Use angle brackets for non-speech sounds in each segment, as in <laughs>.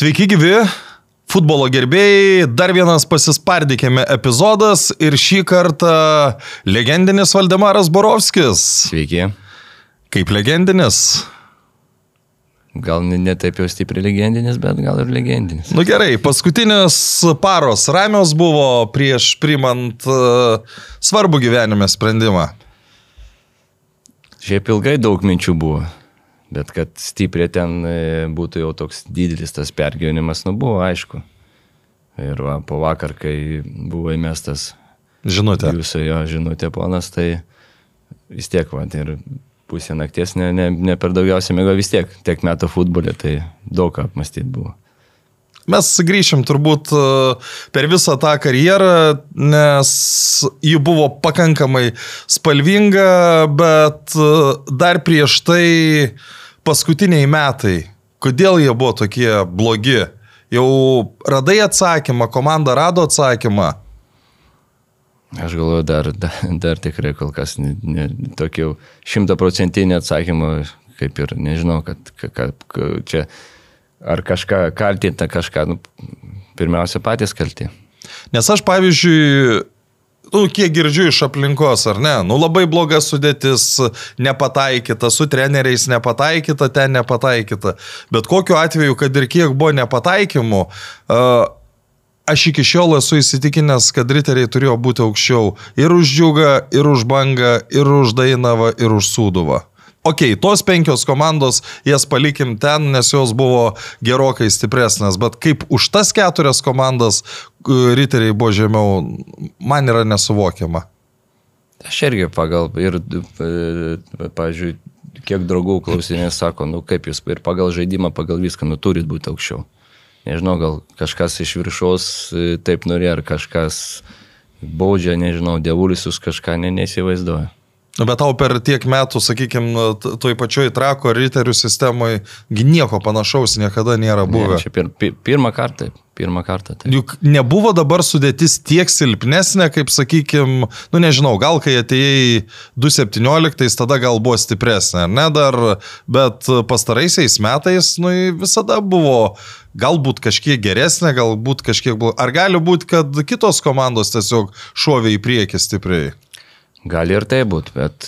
Sveiki gyvi, futbolo gerbėjai, dar vienas pasispardykime epizodas ir šį kartą legendinis Valdemaras Borovskis. Sveiki. Kaip legendinis? Gal ne, taip jau stipriai legendinis, bet gal ir legendinis. Nu gerai, paskutinės paros ramios buvo prieš primant uh, svarbų gyvenime sprendimą. Šiaip ilgai daug minčių buvo, bet kad stipriai ten e, būtų jau toks didelis tas pergyvenimas, nu buvo aišku. Ir va, po vakar, kai buvo įmestas Žinote. jūsų jo žinutė, ponas, tai vis tiek, va, ir pusė nakties, ne, ne, ne per daugiausiai mėgo vis tiek, tiek metų futbolė, tai daug ką apmastyti buvo. Mes grįšim turbūt e, per visą tą karjerą, nes ji buvo pakankamai spalvinga, bet e, dar prieš tai paskutiniai metai, kodėl jie buvo tokie blogi? Jau radai atsakymą, komanda rado atsakymą. Aš galvoju, dar, dar, dar tikrai kol kas tokių šimtaprocentinį atsakymą, kaip ir nežinau, kad, kad, kad čia ar kažką kaltinti, kažką, nu, pirmiausia patys kalti. Nes aš, pavyzdžiui, nu, kiek girdžiu iš aplinkos, ar ne, nu labai bloga sudėtis, nepataikyta, su treneriais nepataikyta, ten nepataikyta. Bet kokiu atveju, kad ir kiek buvo nepataikymų, aš iki šiol esu įsitikinęs, kad riteriai turėjo būti aukščiau ir už džiugą, ir už bangą, ir už dainavą, ir už sūduvą. Ok, tos penkios komandos, jas palikim ten, nes jos buvo gerokai stipresnės, bet kaip už tas keturias komandas riteriai buvo žemiau, man yra nesuvokiama. Aš irgi pagal, ir, pavyzdžiui, kiek draugų klausinės sako, nu kaip jūs ir pagal žaidimą, pagal viską, nu turit būti aukščiau. Nežinau, gal kažkas iš viršaus taip norėjo, ar kažkas baudžia, nežinau, dievulis jūs kažką ne, nesivaizduoja. Nu, bet tau per tiek metų, sakykime, toj pačioj trako riterių sistemoje nieko panašaus niekada nėra buvę. Ne, čia pir, pir, pirmą kartą, pirmą kartą. Tai. Juk nebuvo dabar sudėtis tiek silpnesnė, kaip, sakykime, nu nežinau, gal kai atėjai 2.17, tada gal buvo stipresnė, ne dar, bet pastaraisiais metais, nu visada buvo galbūt kažkiek geresnė, galbūt kažkiek buvo. Ar gali būti, kad kitos komandos tiesiog šovė į priekį stipriai? Gali ir tai būti, bet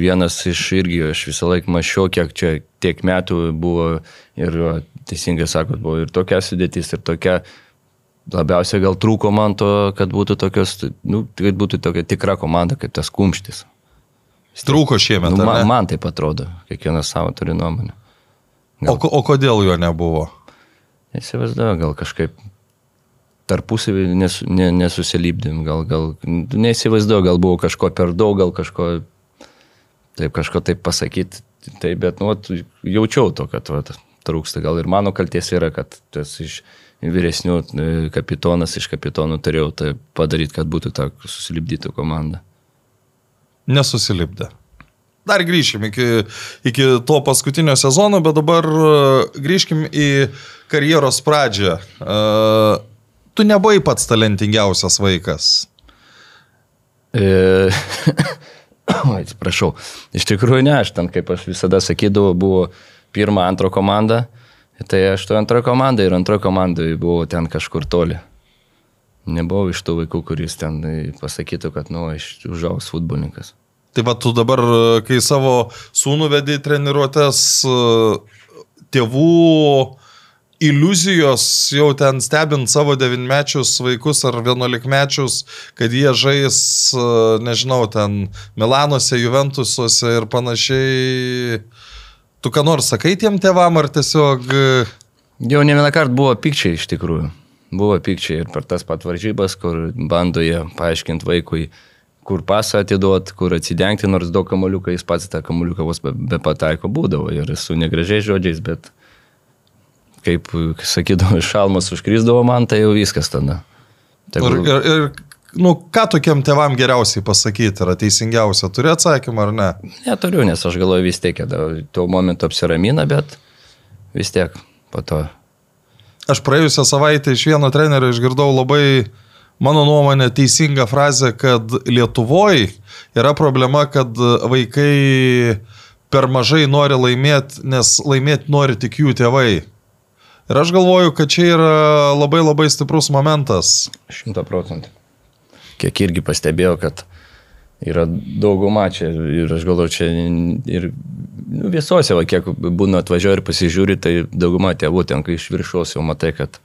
vienas iš irgi, aš visą laiką mačiau, kiek čia tiek metų buvo ir teisingai sakot, buvo ir tokia sudėtis, ir tokia labiausiai gal trūko man to, kad būtų tokios, nu, kad būtų tokia tikra komanda, kaip tas kumštis. Trūko šiemet. Nu, man, man taip atrodo, kiekvienas savo turi nuomonę. Gal. O, o kodėl jo nebuvo? Įsivaizduoju, gal kažkaip tarpusavį nes, ne, nesusilybdėm, gal, gal neįsivaizduoju, gal buvo kažko per daug, gal kažko taip, kažko taip pasakyti, taip, bet nu, jaučiau to, kad va, trūksta, gal ir mano kalties yra, kad tas iš vyresnių kapitonas iš kapitonų turėjau tai padaryti, kad būtų ta susilipdytų komanda. Nesusilipdė. Dar grįšim iki, iki to paskutinio sezono, bet dabar grįžkim į karjeros pradžią. Uh, tu nebuvai pats talentingiausias vaikas. E... <coughs> Atsiprašau. Iš tikrųjų ne, aš ten, kaip aš visada sakydavau, buvo pirma, antro komanda. Tai aš to antro komanda ir antro komandai buvau ten kažkur toli. Nebuvau iš tų vaikų, kuris ten pasakytų, kad, nu, aš užaugs futbolininkas. Tai va, tu dabar, kai savo sūnų vedai treniruotės, tėvų iliuzijos jau ten stebint savo devinmečius vaikus ar vienuolikmečius, kad jie žais, nežinau, ten Milanuose, Juventusuose ir panašiai. Tu ką nors sakai tiem tėvam ar tiesiog... Jau ne vieną kartą buvo pikčiai iš tikrųjų. Buvo pikčiai ir per tas pat varžybas, kur bando jie paaiškinti vaikui, kur pasą atiduot, kur atsidengti, nors daug kamuoliuką jis pats tą kamuoliuką vos be, be pataiko būdavo ir su negražiais žodžiais, bet kaip sakydavo, šalmas užkrisdavo man, tai jau viskas tada. Tegul... Ir, ir, ir nu, ką tokiam tėvam geriausiai pasakyti, yra teisingiausia, turi atsakymą ar ne? Neturiu, nes aš galvoju vis tiek, tuo momentu apsiramina, bet vis tiek po to. Aš praėjusią savaitę iš vieno trenerio išgirdau labai, mano nuomonė, teisingą frazę, kad Lietuvoje yra problema, kad vaikai per mažai nori laimėti, nes laimėti nori tik jų tėvai. Ir aš galvoju, kad čia yra labai labai stiprus momentas. Šimta procentų. Kiek irgi pastebėjau, kad yra dauguma čia ir aš galvoju, čia ir nu, visuose, va, kiek būna atvažiuoja ir pasižiūri, tai dauguma tėvų ten, kai iš viršaus jau matai, kad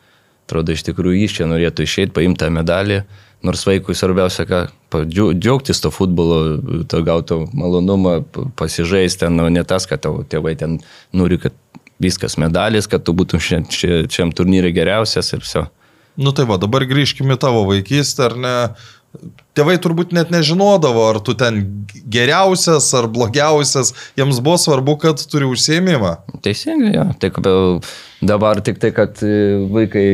atrodo iš tikrųjų jis čia norėtų išeiti, paimti tą medalį, nors vaikui svarbiausia, ką džiaugtis to futbolo, to gauto malonumą, pasižaisti ten, nu, ne tas, kad tavo tėvai ten nori, kad viskas medalis, kad tu būtum šiam, šiam turnyrui geriausias ir viso. Nu tai va, dabar grįžkime tavo vaikystę, ar ne? Tėvai turbūt net nežinodavo, ar tu ten geriausias ar blogiausias, jiems buvo svarbu, kad turi užsiemimą. Teisingai, jo. Tik dabar tik tai, kad e, vaikai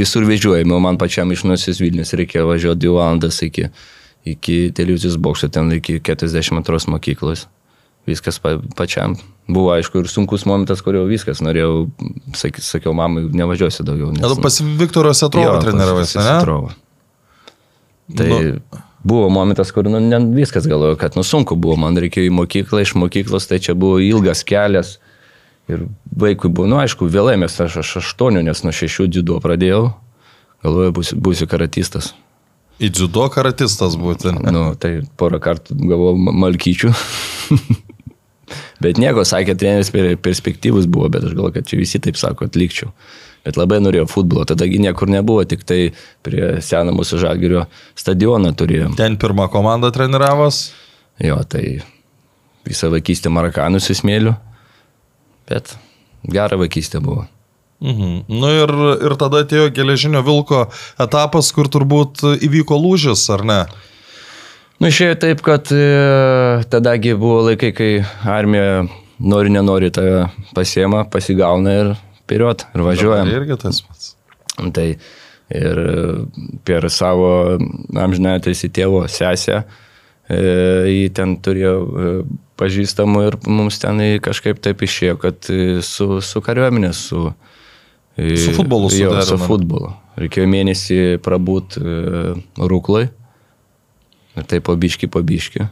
visur vežiojami, o man pačiam iš Nusis Vilnius reikėjo važiuoti 2 valandas iki, iki televizijos bokšto, ten iki 42 mokyklos. Viskas pa, pačiam. Buvo aišku ir sunkus momentas, kurio viskas norėjau, sak, sakiau, mamai, nevažiuosiu daugiau. Nes... Pas Viktorio Setrovą treniravęs, ne? Setrovą. Tai nu. buvo momentas, kur nu, ne, viskas galvoju, kad nu, sunku buvo, man reikėjo į mokyklą, iš mokyklos tai čia buvo ilgas kelias. Ir vaikui buvo, nu aišku, vėlai mes aš, aš aštuonių, nes nuo šešių dziudo pradėjau, galvoju, būsiu, būsiu karatistas. Į dziudo karatistas būti. Nu, tai porą kartų gavau malkyčių. <laughs> bet nieko, sakė, treneris perspektyvus buvo, bet aš galvoju, kad čia visi taip sako, atlikčiau bet labai norėjau futbolo, tadagi niekur nebuvo, tik tai prie seną mūsų žalgerio stadioną turėjom. Ten pirmą komandą treniravos? Jo, tai visą vaikystę marakanus įsmėliu, bet gera vaikystė buvo. Mhm. Nu ir, ir tada atėjo geležinio vilko etapas, kur turbūt įvyko lūžis, ar ne? Nu išėjo taip, kad e, tadagi buvo laikai, kai armija nori, nenori tave pasiema, pasigauna ir piriot ir važiuojam. Dabar irgi tas pats. Tai ir per savo amžinėtės į tėvo sesę, e, jį ten turėjo e, pažįstamų ir mums ten kažkaip taip išėjo, kad su, su kariuomenė, su... Su futbolu, su, jo, su futbolu. Reikėjo mėnesį prabūt rūklai. Ir tai pabiški, pabiški.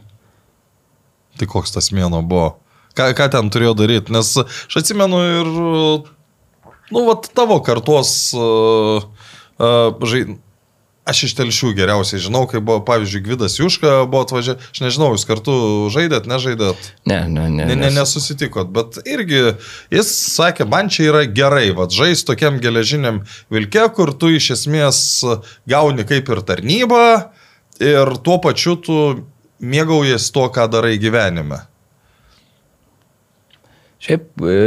Tai koks tas mėno buvo? Ką, ką ten turėjo daryti? Nes aš atsimenu ir nu, vat tavo kartos uh, uh, žai, Aš iš telšių geriausiai žinau, kai buvo, pavyzdžiui, Gvidas Juška buvo atvažiavęs, aš nežinau, jūs kartu žaidėt, nežaidėt? Ne, ne, ne. ne, ne nesusitikot, bet irgi jis sakė, man čia yra gerai, vad žais tokiam geležiniam vilke, kur tu iš esmės gauni kaip ir tarnybą ir tuo pačiu tu mėgaujies to, ką darai gyvenime. Šiaip, e,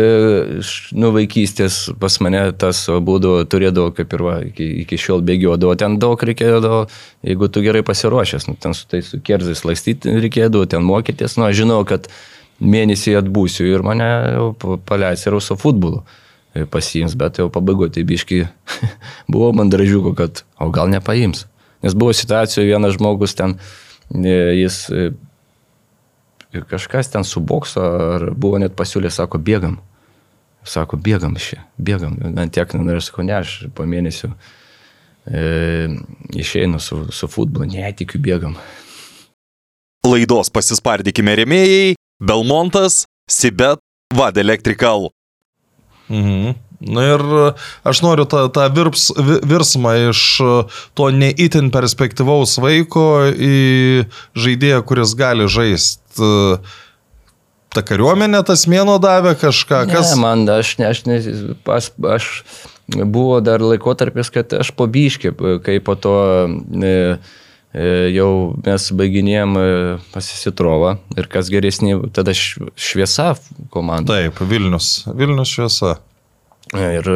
nu, vaikystės pas mane tas būdavo, turėdavo kaip ir va, iki, iki šiol bėgiodavo, ten daug reikėdavo, jeigu tu gerai pasiruošęs, nu, ten su tais su kerzais laistyti reikėdavo, ten mokytis, nu, aš žinau, kad mėnesį atbūsiu ir mane paleis ir su futbolu e, pasiims, bet jau pabaigoju, tai biški <laughs> buvo mandražiuko, kad o gal nepaims. Nes buvo situacijų, vienas žmogus ten, e, jis kažkas ten su bokso, ar buvo net pasiūlė, sako, bėgam. Sako, bėgam šį, bėgam. Man tiek nenorėjau, sako, ne, aš po mėnesių e, išeinu su, su futbolu, netikiu, bėgam. Laidos pasispardykime remėjai - Belmontas, Sibet, Vad Electrical. Mhm. Na ir aš noriu tą, tą virps, virsmą iš to neįtin perspektyvaus vaiko į žaidėją, kuris gali žaisti. Ta kariuomenė tas mėno davė kažką? Kas... Ne, man, aš, ne, aš, ne, pas, aš buvo dar laikotarpis, kad aš pabiškė, kai po to e, e, jau mes baiginėjom e, pasisitrovą ir kas geresnė, tada šviesa komanda. Taip, Vilnius, Vilnius šviesa. Ir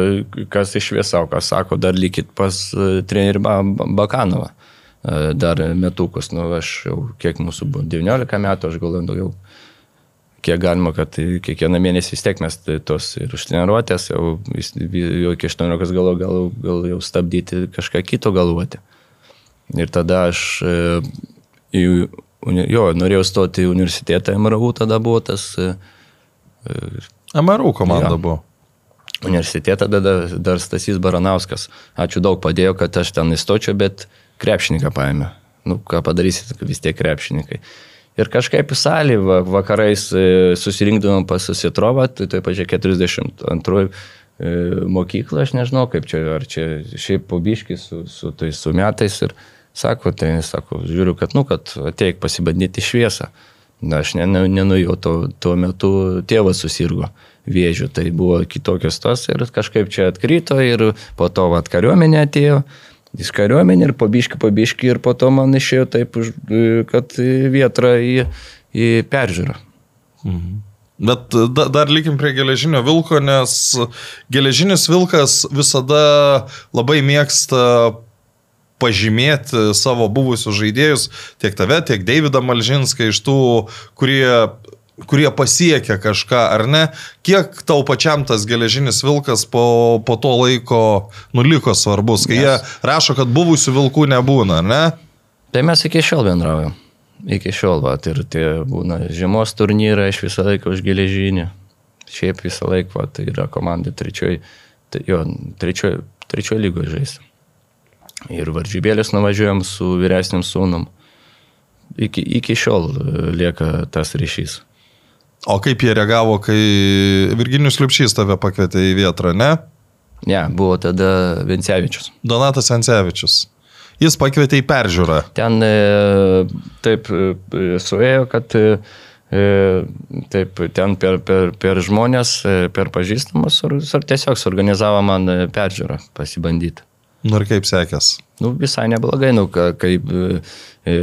kas iš šviesaukas sako, dar likit pas e, trenerį Bakanovą. E, dar metukus, nu aš jau kiek mūsų buvo, 19 metų, aš galvoju daugiau. Kiek galima, kad kiekvieną mėnesį vis tiek mes tos ir užtreniruotės, jau, jau iki 18 gal, gal, gal jau stabdyti kažką kito galvoti. Ir tada aš e, jo, norėjau stoti į universitetą MRU, tada buvo tas. MRU komanda jo. buvo universitetą, tada dar Stasys Baranauskas. Ačiū daug padėjo, kad aš ten įstočiau, bet krepšininką paėmė. Nu, ką padarysit, vis tiek krepšininkai. Ir kažkaip į salį vakarais e, susirinkdavom pas susitrovą, tai taip pažiūrėjau 42 mokyklą, aš nežinau, kaip čia, ar čia šiaip pobiški su, su, tai, su metais ir sako, tai sako, žiūriu, kad, nu, kad ateik pasibandyti šviesą. Na, aš nenujau, tuo, tuo metu tėvas susirgo vėžių, tai buvo kitokios tos ir kažkaip čia atkrito ir po to vat kariuomenė atėjo, iš kariuomenė ir pabiški, pabiški ir po to man išėjo taip, kad vietra į, į peržiūrą. Mhm. Bet da, dar likim prie geležinio vilko, nes geležinis vilkas visada labai mėgsta pažymėti savo buvusius žaidėjus, tiek tave, tiek Davidą Malžinską iš tų, kurie kurie pasiekia kažką, ar ne? Kiek tau pačiam tas geležinis vilkas po, po to laiko nuliko svarbus, kai yes. jie rašo, kad buvusių vilkų nebūna, ar ne? Tai mes iki šiol bendraujam. Iki šiol, va, ir tie būna žiemos turnyrai, aš visą laiką už geležinį. Šiaip visą laiką, va, tai yra komanda trečioj, tai jo, trečioj, trečioj lygoje žaisti. Ir varžybėlės nuvažiuojam su vyresniam sūnum. Iki, iki šiol lieka tas ryšys. O kaip jie reagavo, kai Virginijus Liupšys tave pakvietė į vietrą, ne? Ne, buvo tada Vencevičius. Donatas Vencevičius. Jis pakvietė į peržiūrą. Ten e, taip e, suėjo, kad e, taip ten per, per, per žmonės, per pažįstamus, ar tiesiog suorganizavo man peržiūrą pasibandyti. Nu ir kaip sekės? Nu, visai neblogai, nu, kaip e,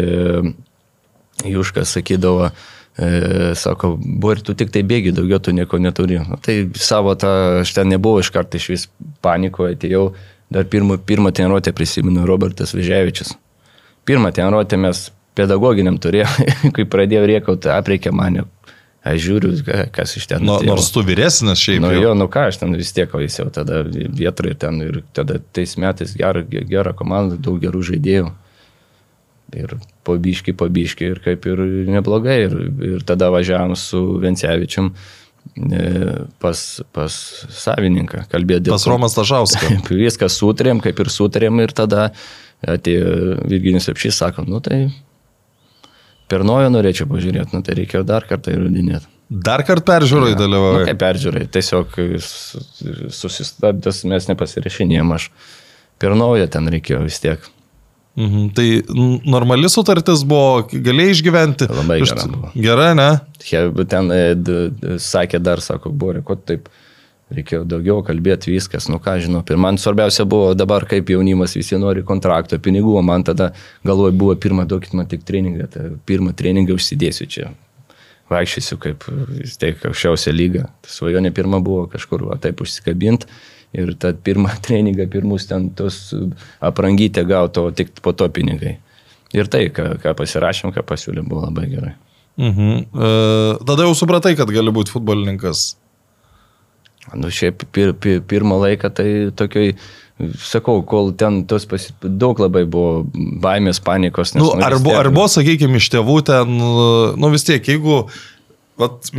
Juškas sakydavo, e, E, sako, buvo ir tu tik tai bėgi, daugiau tu nieko neturi. Nu, tai savo tą, aš ten nebuvau iš karto iš vis panikoje, atėjau, dar pirmą, pirmą treniruotę prisimenu Robertas Vyževičius. Pirmą treniruotę mes pedagoginiam turėjome, <laughs> kai pradėjau riekauti, apreikė mane. Aš žiūriu, kas iš ten. Nu, nors tu vyresnis šiaip. Nu, jau, nu ką, aš ten vis tiek, o jis jau tada vietrai ten, ir tada tais metais gera, gera komanda, daug gerų žaidėjų. Ir pabiški, pabiški ir kaip ir neblogai. Ir, ir tada važiavam su Vencevičiam e, pas, pas savininką, kalbėti. Pas Romas Tažauskas. <laughs> Viską sutarėm, kaip ir sutarėm ir tada atėjo Virginis Apšys, sako, nu tai per naujo norėčiau pažiūrėti, nu tai reikėjo dar kartą įrodinėti. Dar kartą peržiūrai ja. dalyvauju. Nu, kaip peržiūrai, tiesiog susistabdęs mes nepasirašinėjom, aš per naują ten reikėjo vis tiek. Mhm. Tai normali sutartis buvo, galėjai išgyventi. Labai gera. Gera, ne? Ten e, sakė dar, sako, buvo, ko taip reikėjo daugiau kalbėti viskas, nu ką žinau. Ir man svarbiausia buvo dabar, kaip jaunimas visi nori kontrakto, pinigų, o man tada galvoj buvo, pirmą duokit man tik treningą, tai pirmą treningą užsidėsiu čia. Vaikščiosiu kaip vis tiek aukščiausia lyga. Svajonė pirma buvo kažkur, va, taip užsikabinti ir tą pirmą <laughs> treningą, pirmus ten tos aprangytę gauto, tik po to pinigai. Ir tai, ką, ką pasirašėm, ką pasiūlėm, buvo labai gerai. Mhm. E, tada jau supratai, kad gali būti futbolininkas. Nu, šiaip pir, pir, pirmą laiką tai tokioj, sakau, kol ten tos pasi... daug labai buvo baimės, panikos. Nes, nu, nu, ar, tiek... ar buvo, sakykime, iš tėvų ten, nu vis tiek, jeigu Vat,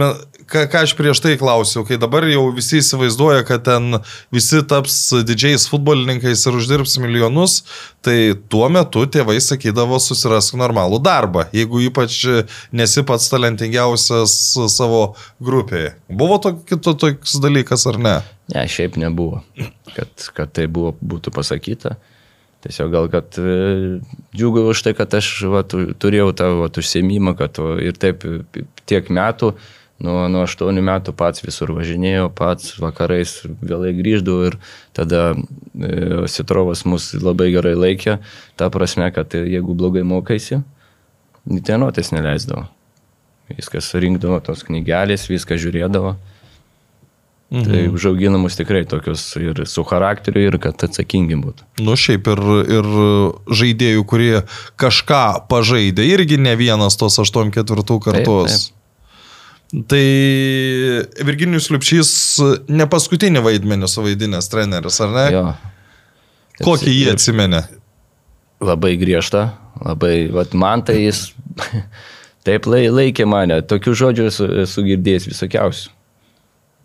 ką, ką aš prieš tai klausiau, kai dabar jau visi įsivaizduoja, kad ten visi taps didžiais futbolininkais ir uždirbs milijonus, tai tuo metu tėvai sakydavo susirask normalų darbą, jeigu ypač nesi pats talentingiausias savo grupėje. Buvo toks to, toks dalykas ar ne? Ne, šiaip nebuvo, kad, kad tai buvo, būtų pasakyta. Tiesiog gal, kad e, džiugiu už tai, kad aš va, turėjau tą va, užsiemimą, kad va, ir taip tiek metų, nuo, nuo 8 metų pats visur važinėjau, pats vakarais vėlai grįždavau ir tada e, Sitrovas mus labai gerai laikė, ta prasme, kad jeigu blogai mokaisi, tenuotis neleisdavo. Viskas rinkdavo tos knygelės, viską žiūrėdavo. Mhm. Tai užauginamus tikrai tokius ir su charakteriu, ir kad atsakingi būtų. Nu šiaip ir, ir žaidėjų, kurie kažką pažaidė, irgi ne vienas tos 8-4 kartos. Taip, taip. Tai Virginijus Liupšys ne paskutinį vaidmenį suvaidinęs treneris, ar ne? Jo. Kokį jį atsimenė? Labai griežta, labai, vat man tai jis <laughs> taip laikė mane, tokių žodžių esu girdėjęs visokiausių.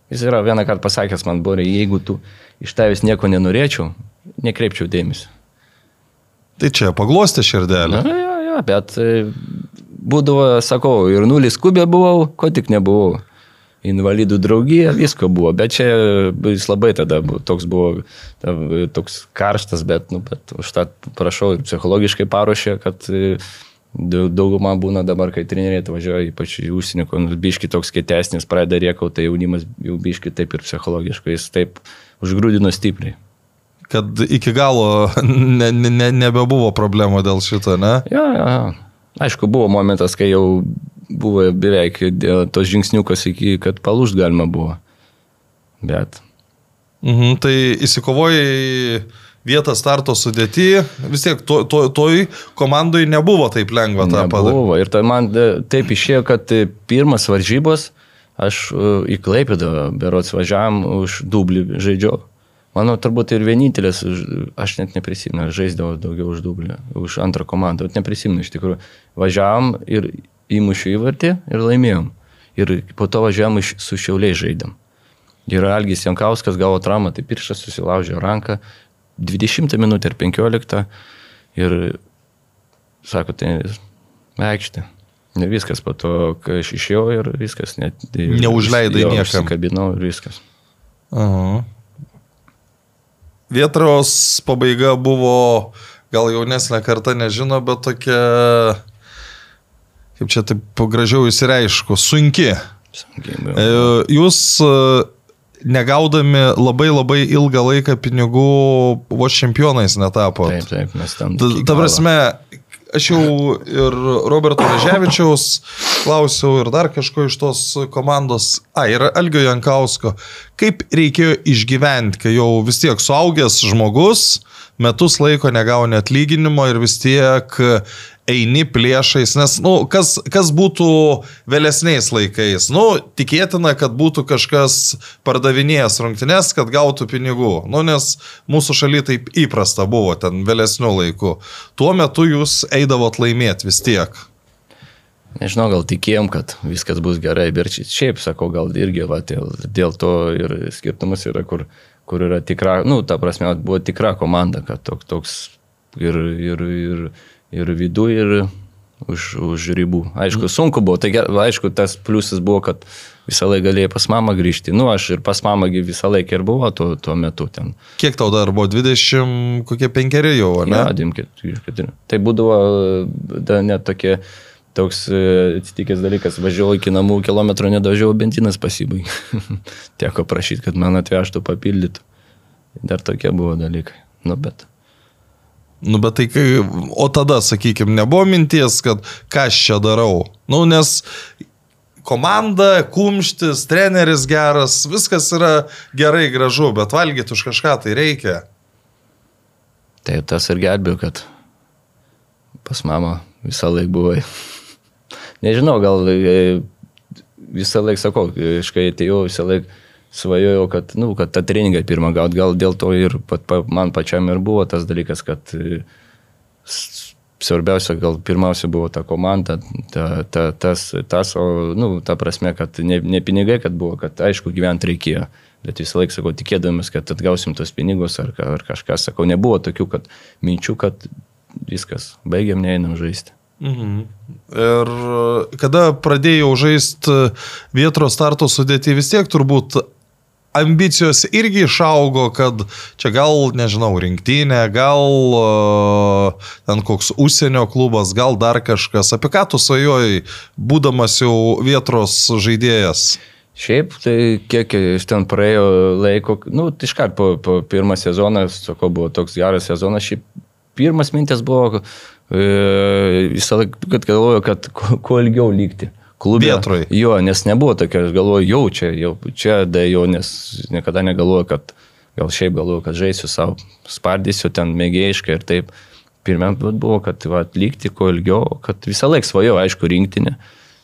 Jis yra vieną kartą pasakęs man, Borė, jeigu tu iš tavęs nieko nenorėčiau, nekreipčiau dėmesio. Tai čia paglostė širdelę. Na, jo, jo, bet e, būdavo, sakau, ir nulis kubė buvau, ko tik nebuvau. invalidų draugija, visko buvo, bet čia jis labai tada buvo, toks buvo toks karštas, bet, nu, bet už tą prašau ir psichologiškai paruošė, kad e, dauguma būna dabar, kai treneriai atvažiuoja, ypač į užsienį, kur nu, biški toks kietesnis, pradeda riekau, tai jaunimas jau biški taip ir psichologiškai, jis taip užgrūdino stipriai. Kad iki galo ne, ne, ne, nebebuvo problemų dėl šito, ne? Ja, ja. Aišku, buvo momentas, kai jau buvo beveik tos žingsniukas iki, kad palūžt galima buvo. Bet Mhm, tai įsikovojai vietą starto sudėti, vis tiek to, to, toj komandai nebuvo taip lengva tą padaryti. nebuvo. Ir tai man e, taip išėjo, kad e, pirmas varžybos aš e, į Klaipėdą berots važiavam už dublį žaidžiau. Manau, turbūt ir vienintelis, aš net neprisimenu, aš žaisdavau daugiau už dublį, už antrą komandą, bet neprisimenu iš tikrųjų. Važiavam ir įmušiu įvartį ir laimėjom. Ir po to važiavam iš- su šiauliai žaidėm. Ir Algis Jankauskas gavo traumą, tai pirštas susilaužė ranką 20 minutę ir 15 ir sako, tai aikštė. Ir viskas po to, kai aš išėjau ir viskas net... Neužleidai jo, niekam. Kabinau ir viskas. Aha. Vietros pabaiga buvo, gal jaunesnė karta nežino, bet tokia, kaip čia taip gražiau įsireišku, sunki. Sunkiai. E, Jūs negaudami labai labai ilgą laiką pinigų vos čempionais netapot. Taip, taip, mes tam. Ta, ta prasme, aš jau ir Roberto Veževičiaus klausiau ir dar kažko iš tos komandos, a, ir Algio Jankausko, kaip reikėjo išgyventi, kai jau vis tiek suaugęs žmogus, metus laiko negauni atlyginimo ir vis tiek eini plėšais, nes, na, nu, kas, kas būtų vėlesniais laikais, nu, tikėtina, kad būtų kažkas pardavinėjęs rungtynes, kad gautų pinigų, nu, nes mūsų šaly taip įprasta buvo ten vėlesnių laikų. Tuo metu jūs eidavot laimėti vis tiek. Nežinau, gal tikėjom, kad viskas bus gerai, bet ši- šiaip sakau, gal irgi va, dėl, dėl to ir skirtumas yra, kur, kur yra tikra, nu, ta prasme, buvo tikra komanda, kad toks, toks ir, ir, ir, ir vidų, ir už, už ribų. Aišku, sunku buvo, tai aišku, tas pliusas buvo, kad visą laiką galėjai pas mamą grįžti. Nu, aš ir pas mamą visą laiką ir buvau tuo, tuo metu ten. Kiek tau dar buvo? 20, kokie penkeri jau, ar ne? Ne, dim, keturi. Tai būdavo da, net tokie, toks e, atsitikęs dalykas, važiavau iki namų kilometro, nedažiau, benzinas pasibaigė. <laughs> Teko prašyti, kad man atvežtų papildytų. Dar tokie buvo dalykai. Nu, bet. Nu, bet tai, kai, o tada, sakykime, nebuvo minties, kad ką aš čia darau. Nu, nes komanda, kumštis, treneris geras, viskas yra gerai, gražu, bet valgyti už kažką tai reikia. Tai tas ir gelbėjo, kad pas mamą visą laiką buvai. <laughs> Nežinau, gal e, visą laiką sakau, kai atėjau, visą laiką svajojau, kad, nu, kad tą treningą pirmą gaut, gal dėl to ir pat, pa, man pačiam ir buvo tas dalykas, kad e, svarbiausia, gal pirmiausia buvo ta komanda, ta, ta, tas, tas, o, nu, ta prasme, kad ne, ne pinigai, kad buvo, kad aišku, gyventi reikėjo. Bet visą laiką sakau, tikėdamas, kad atgausim tos pinigus ar, ar kažką, sakau, nebuvo tokių kad, minčių, kad viskas, baigiam, neeinam žaisti. Mhm. Ir e, kada pradėjau žaisti vietros starto sudėti, vis tiek turbūt ambicijos irgi išaugo, kad čia gal, nežinau, rinktinė, gal ten koks užsienio klubas, gal dar kažkas. Apie ką tu svajojai, būdamas jau vietros žaidėjas? Šiaip, tai kiek iš ten praėjo laiko, nu, tai iškart po, po pirmą sezoną, sakau, buvo toks geras sezonas, šiaip pirmas mintis buvo e, visą laiką, kad galvoju, kad kuo ilgiau likti. Klubė. Vietroj. Jo, nes nebuvo tokio, aš galvoju, jau čia, jau čia, da jau, nes niekada negalvoju, kad gal šiaip galvoju, kad žaisiu savo, spardysiu ten mėgėjiškai ir taip. Pirmiam buvo, kad va, likti kuo ilgiau, kad visą laiką svajojau, aišku, rinktinė,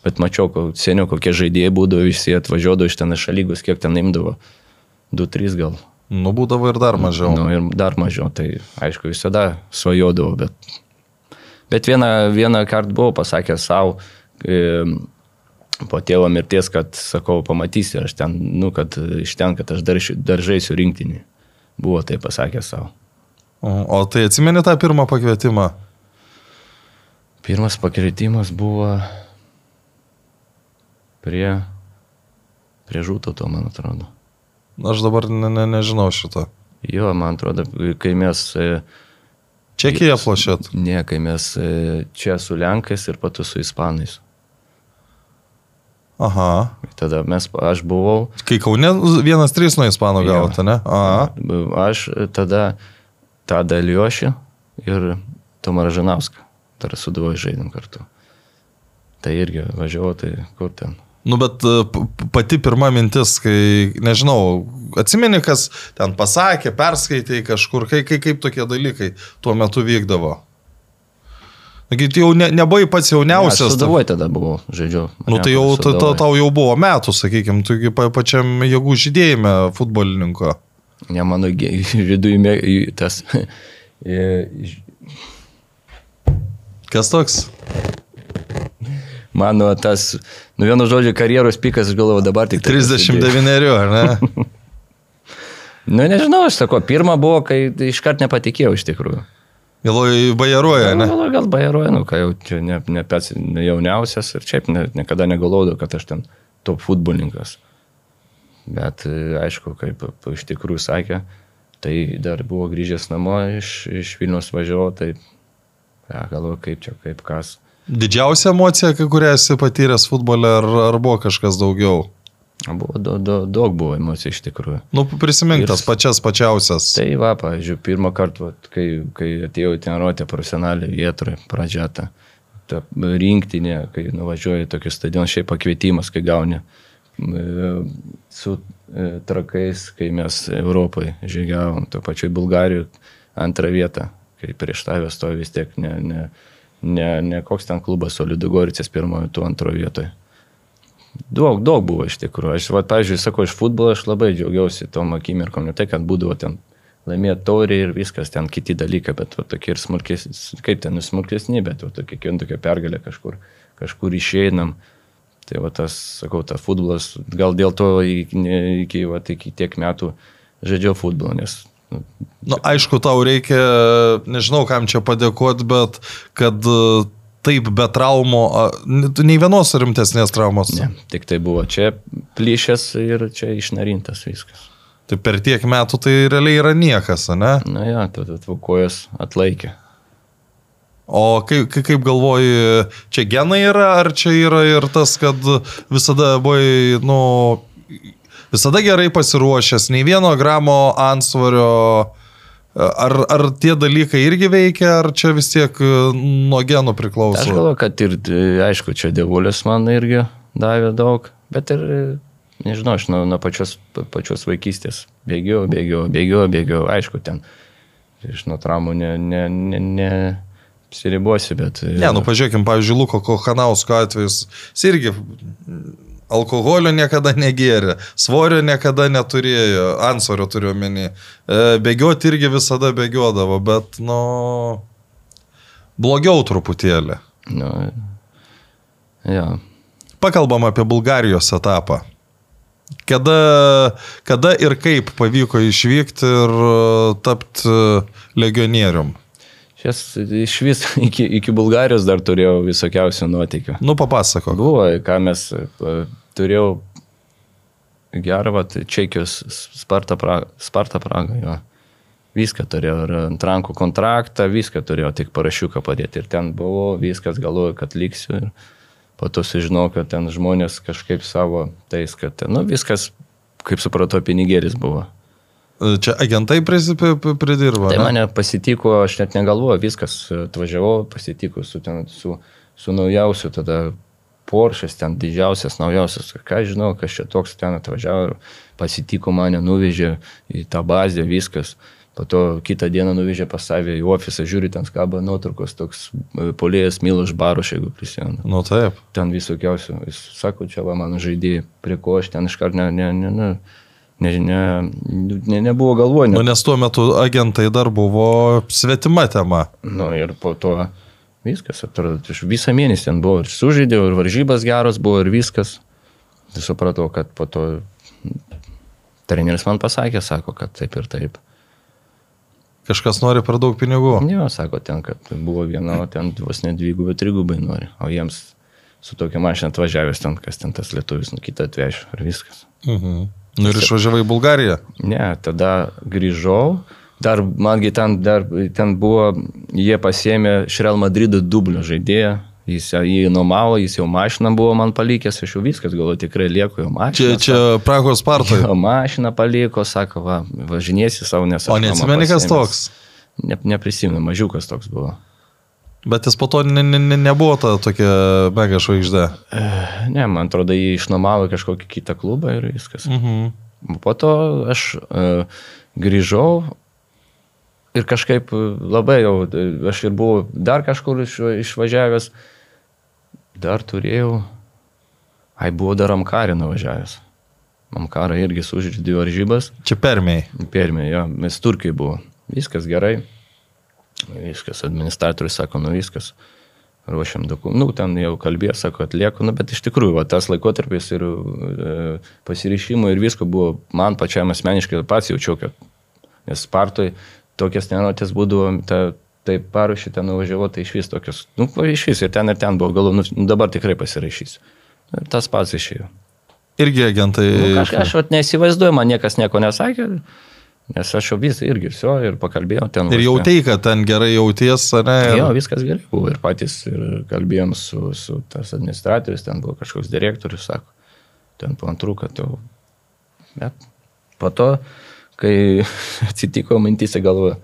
bet mačiau, ko- seniau kokie žaidėjai būdavo, visi atvažiuodavo iš ten iš lygos, kiek ten imdavo. 2-3 gal. Nu, būdavo ir dar mažiau. Nu, ir dar mažiau, tai aišku, visada svajodavau, bet, bet vieną, vieną kartą buvau pasakęs savo, e, po tėvo mirties, kad, sakau, pamatysi, aš ten, nu, kad iš ten, kad aš dar, dar žaisiu rinktinį. Buvo tai pasakęs savo. O tai atsimeni tą pirmą pakvietimą? Pirmas pakritimas buvo prie Prie žūto to, man atrodo. Aš dabar ne, ne, nežinau šito. Jo, man atrodo, kai mes... e, Čekija plošėt. Ne, kai mes e, čia su Lenkais ir patu su Ispanais. Aha. Tada mes, aš buvau, Kai Kaune vienas trys nuo Ispanų gavote, ne? Aha. aš tada tą Daliošį ir Tomą Ražanauską dar su duoju žaidėm kartu. Tai irgi važiavau, tai kur ten. Nu, bet e, pati pirma mintis, kai, nežinau, atsimeni, kas ten pasakė, perskaitė kažkur, kai, kai, kaip tokie dalykai tuo metu vykdavo. Jau ne, nebuvai pats Aš jauniausias. su Davoju tada buvau, žaidžiau. Nu tai jau ta, ta, tau jau buvo metų, sakykime, tu pačiam jėgų žydėjime futbolininko. Ne, mano viduje <laughs> tas. <laughs> Kas toks? Mano tas, nu vienu žodžiu, karjeros pikas, aš galvoju, dabar tik... tai prasidėjo. 39, ar ne? <laughs> Nu nežinau, aš sakau, pirmą buvo, kai iškart nepatikėjau iš tikrųjų. Bajaruoja, ne? Gal, gal bajaruoju, nu, kai jau čia ne, ne pats jauniausias ir šiaip ne, niekada negalvodavau, kad aš ten top futbolininkas. Bet e, aišku, kaip iš tikrųjų sakė, tai dar buvo grįžęs namo iš, iš Vilnius važiavo, tai ja, galvoju, kaip čia, kaip kas. Didžiausia emocija, kurią esi patyręs futbole, ar, ar buvo kažkas daugiau? Buvo do, do, daug buvo emocijų iš tikrųjų. Nu, prisimink tas pačias pačiausias. Tai va, pavyzdžiui, pirmą kartą, vat, kai, kai atėjau į treniruotę profesionaliai vietoj, pradžiata, ta rinktinė, kai nuvažiuoji tokį stadioną, šiaip pakvietimas, kai gauni e, su e, trakais, kai mes Europoje žygiavom, to pačioj Bulgarijoje antrą vietą, kai prieš tavę stovi vis tiek ne, ne, ne, ne koks ten klubas, o Lidugoricės pirmojo, tu antrojo vietoje. Daug, daug buvo iš tikrųjų. Aš, va, pavyzdžiui, sakau, iš futbolo aš labai džiaugiausi tom akimirkom, ne tai, kad būdavo ten laimėti taurį ir viskas, ten kiti dalykai, bet va, tokie ir smulkesni, kaip ten, nu, smulkesni, bet va, tokie, kiekviena tokia pergalė kažkur, kažkur išeinam. Tai va tas, sakau, tas futbolas, gal dėl to iki, iki, va, iki tiek metų žaidžiau futbolą, nes nu, Na, nu, aišku, tau reikia, nežinau, kam čia padėkoti, bet kad taip be tu nei vienos rimtesnės traumos. ne, tik tai buvo čia plyšęs ir čia išnarintas viskas. Tai per tiek metų tai realiai yra niekas, ne? Na ja, tada kojas atlaikė. O kaip, kaip, galvoji, čia genai yra, ar čia yra ir tas, kad visada buvai, nu, visada gerai pasiruošęs, nei vieno gramo ansvario, ar, ar tie dalykai irgi veikia, ar čia vis tiek e, nuo genų Aš priklauso? galvoju, kad ir, e, aišku, čia dievulis man irgi davė daug, bet ir, e, nežinau, aš nuo, nuo pačios, pa- pačios vaikystės bėgiau, bėgiau, bėgiau, bėgiau, aišku, ten iš nuo traumų ne, ne, ne, ne apsiribosi, bet... Ne, nu pažiūrėkim, pavyzdžiui, Luko Kohanausko atvejus, jis irgi alkoholio niekada negėrė, svorio niekada neturėjo, ansvario turiu omeny. E, Bėgioti irgi visada bėgiodavo, bet, nu, blogiau truputėlį. Nu, ja. Pakalbam apie Bulgarijos etapą. Kada, kada ir kaip pavyko išvykti ir tapti legionierium? Šias iš vis iki, iki Bulgarijos dar turėjau visokiausių nuotykių. Nu, papasako. Buvo, ką mes e, turėjau gerą, va, Čekijos Sparta Praga, Sparta Praga, jo. Viską turėjau, ir ant rankų kontraktą, viską turėjau, tik parašiuką padėti. Ir ten buvo, viskas galvoju, kad liksiu. Ir po to sužinau, kad ten žmonės kažkaip savo tais, kad, ten, nu, viskas, kaip supratau, pinigėlis buvo. Čia agentai pridirbo. Tai ne? mane pasitiko, aš net negalvoju, viskas, atvažiavau, pasitiko su, ten, su, su naujausiu, tada Porsche'as ten didžiausias, naujausias, ką žinau, kas čia toks ten atvažiavo pasitiko mane, nuvežė į tą bazę, viskas. Po to kitą dieną nuvežė pas save į ofisą, žiūri, ten skaba nuotraukos, toks e, polėjas Miloš Baruš, jeigu prisimenu. Nu taip. Ten visokiausių, jis sako, čia va mano žaidėjai, prie ko aš ten iškart ne, ne, ne, ne, ne, ne, ne, nebuvo galvojama. Nu, nes tuo metu agentai dar buvo svetima tema. Nu ir po to viskas, atrodo, aš visą mėnesį ten buvau ir sužaidėjau, ir varžybas geros buvo, ir viskas. Ir supratau, kad po to treneris man pasakė, sako, kad taip ir taip. Kažkas nori per daug pinigų. Ne, sako ten, kad buvo viena, o ten vos net dvigubai, trigubai nori, o jiems su tokia mašina atvažiavęs ten, kas ten tas lietuvis, nu kitą atvešiu ir viskas. Mhm. Nu ir išvažiavai į Bulgariją. Ne, tada grįžau, dar mangi ten, dar, ten buvo, jie pasėmė iš Real Madrido dublio žaidėją, jis jį nuomavo, jis jau mašiną buvo man palikęs, aš jau viskas, galvoju, tikrai lieku jau Čia, mašiną. čia Prahos Spartoje. Jo mašiną paliko, sako, va, važinėsi savo nes. O neatsimeni, kas toks? Ne, neprisimenu, mažiukas toks buvo. Bet jis po to ne, ne, ne, nebuvo ta tokia mega žvaigždė. Ne, man atrodo, jį išnuomavo kažkokį kitą klubą ir viskas. Mhm. Po to aš uh, grįžau ir kažkaip e, labai jau, e, aš ir buvau dar kažkur iš, išvažiavęs, dar turėjau, ai buvau dar Amkarį nuvažiavęs. Amkarą irgi sužaidė varžybas, Čia permėjai. Permė, jo, mes turkiai buvo. Viskas gerai. Viskas, administratorius sako, nu viskas. Ruošiam dokumentus. Nu, ten jau kalbėjo, sako, atlieku, nu, bet iš tikrųjų, va, tas laikotarpis ir e, pasirišimo ir visko buvo, man pačiam asmeniškai pats jaučiau, kad, nes Spartoj tokias nenotės būdavo, ta, taip paruošį ten nuvažiavau, tai iš vis tokios, nu, iš vis ir ten ir ten buvo, galvo, nu, dabar tikrai pasirašysiu. Ir tas pats išėjo. Irgi agentai. Nu, aš, aš vat nesivaizduoju, man niekas nieko nesakė, nes aš jau vis irgi viso ir pakalbėjau ten. Ir ne. jautei, kad ten gerai jauties, ar ne? Ir... Jo, viskas gerai buvo ir patys ir kalbėjom su, su tas administratorius, ten buvo kažkoks direktorius, sako, ten po antrų, kad jau. Bet po to, kai <laughs> atsitiko mintys, galvoju,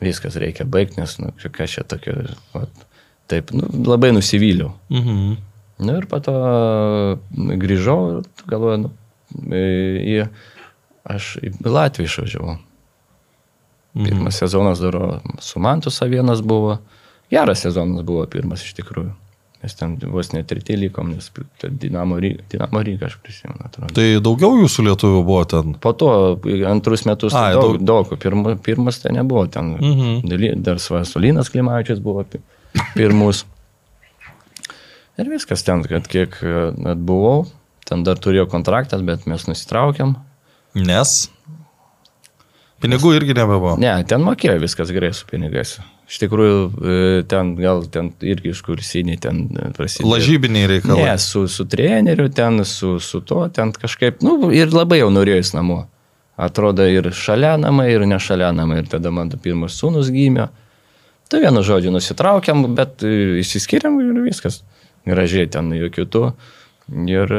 viskas reikia baigti, nes, nu, kas čia tokio, vat, taip, nu, labai nusivyliau. Mhm. Na ir po to grįžau ir galvoju, nu, į, aš į Latviją išvažiavau. Pirmas sezonas dar su Mantu Savienas buvo. Geras sezonas buvo pirmas iš tikrųjų. Mes ten vos net treti likom, nes Dinamo Ryga, Dinamo Ryga aš prisimenu. Atrodo. Tai daugiau jūsų lietuvių buvo ten. Po to antrus metus Ai, daug, daug. daug. Pirma, pirmas ten nebuvo, ten Mhm. dar Svasulinas Klimavičius buvo pi- pirmus. Ir viskas ten, kad kiek e, net buvau, ten dar turėjo kontraktas, bet mes nusitraukėm. Nes. Pinigų irgi nebebuvo. Ne, ten mokėjo viskas gerai su pinigais. Iš tikrųjų, e, ten gal ten irgi iš kursiniai ten e, prasidėjo. Lažybiniai reikalai. Ne, su, su treneriu ten, su, su to, ten kažkaip, nu, ir labai jau norėjau į namo. Atrodo ir šalia namai, ir ne šalia namai. Ir tada man pirmas sūnus gimė. Tai vienu žodžiu nusitraukiam, bet e, išsiskiriam ir viskas. Gražiai ten jokių tų. Ir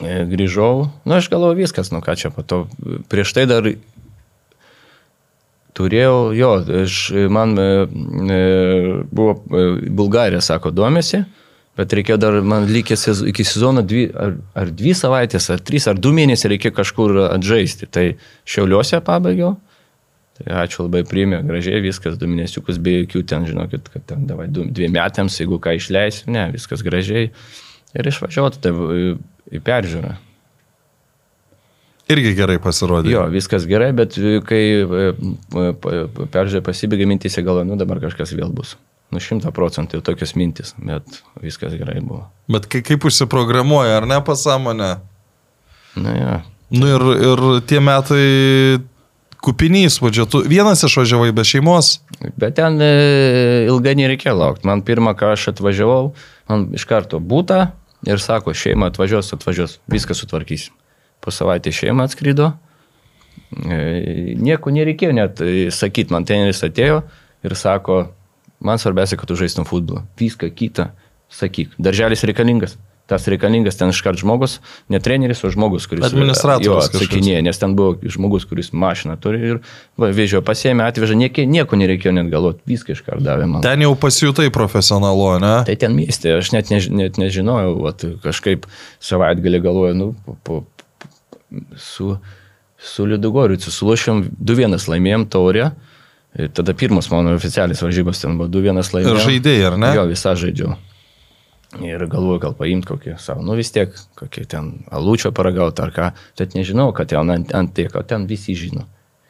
grįžau, nu aš galvoju viskas, nu ką čia po to. Prieš tai dar turėjau, jo, aš, man e, e, buvo e, Bulgarija, sako, domėsi, bet reikėjo dar, man likė sez, iki sezono dvi, ar, ar dvi savaitės, ar trys, ar du mėnesiai reikėjo kažkur atžaisti. Tai šiauliuose pabaigiau. Tai ačiū labai priimė, gražiai viskas, du mėnesiukus be jokių ten, žinokit, kad ten davai dviem metams, jeigu ką išleisiu, ne, viskas gražiai. Ir išvažiuoti tai į, peržiūrą. Irgi gerai pasirodė. Jo, viskas gerai, bet e, kai e, e, peržiūrė pasibaigė mintys, galvoju, nu dabar kažkas vėl bus. Nu šimta procentų jau tokios mintis, bet viskas gerai buvo. Bet kai, kaip užsiprogramuoja, ar ne pasąmonė? Na ja. Nu ir, ir tie metai kupiniai įspūdžio. Tu vienas išvažiavai be šeimos. Bet ten e, ilgai nereikėjo laukti. Man pirmą, ką aš atvažiavau, man iš karto būta ir sako, šeima atvažiuos, atvažiuos, viską sutvarkysim. Po savaitę šeima atskrido. E, nieko nereikėjo net e, sakyti, man teneris atėjo ir sako, man svarbiausia, kad tu žaistum futbolą. Viską kitą, sakyk, darželis reikalingas. Tas reikalingas ten iškart žmogus, ne treneris, o žmogus, kuris jo, atsakinėja, nes ten buvo žmogus, kuris mašiną turi ir va, vežio pasėmė, atvežė, nieko, nieko nereikėjo net galvoti, viską iškart davė man. Ten jau pasijutai profesionalu, ne? Tai ten mieste, aš net, než, net nežinojau, vat, kažkaip savaitgalį galvoju, nu, po, po, su, su Lidugoriu, sulošėm 2-1 laimėjom taurę, ir tada pirmas mano oficialias varžybos ten buvo 2-1 Ir laimėjom. žaidėjai, ar ne? Jo, visą žaidžiau. Ir galvoju, gal paimti kokį savo, nu vis tiek, kokį ten alūčio paragauti ar ką. Bet nežinau, kad ten ant, ant tiek, o ten visi žino.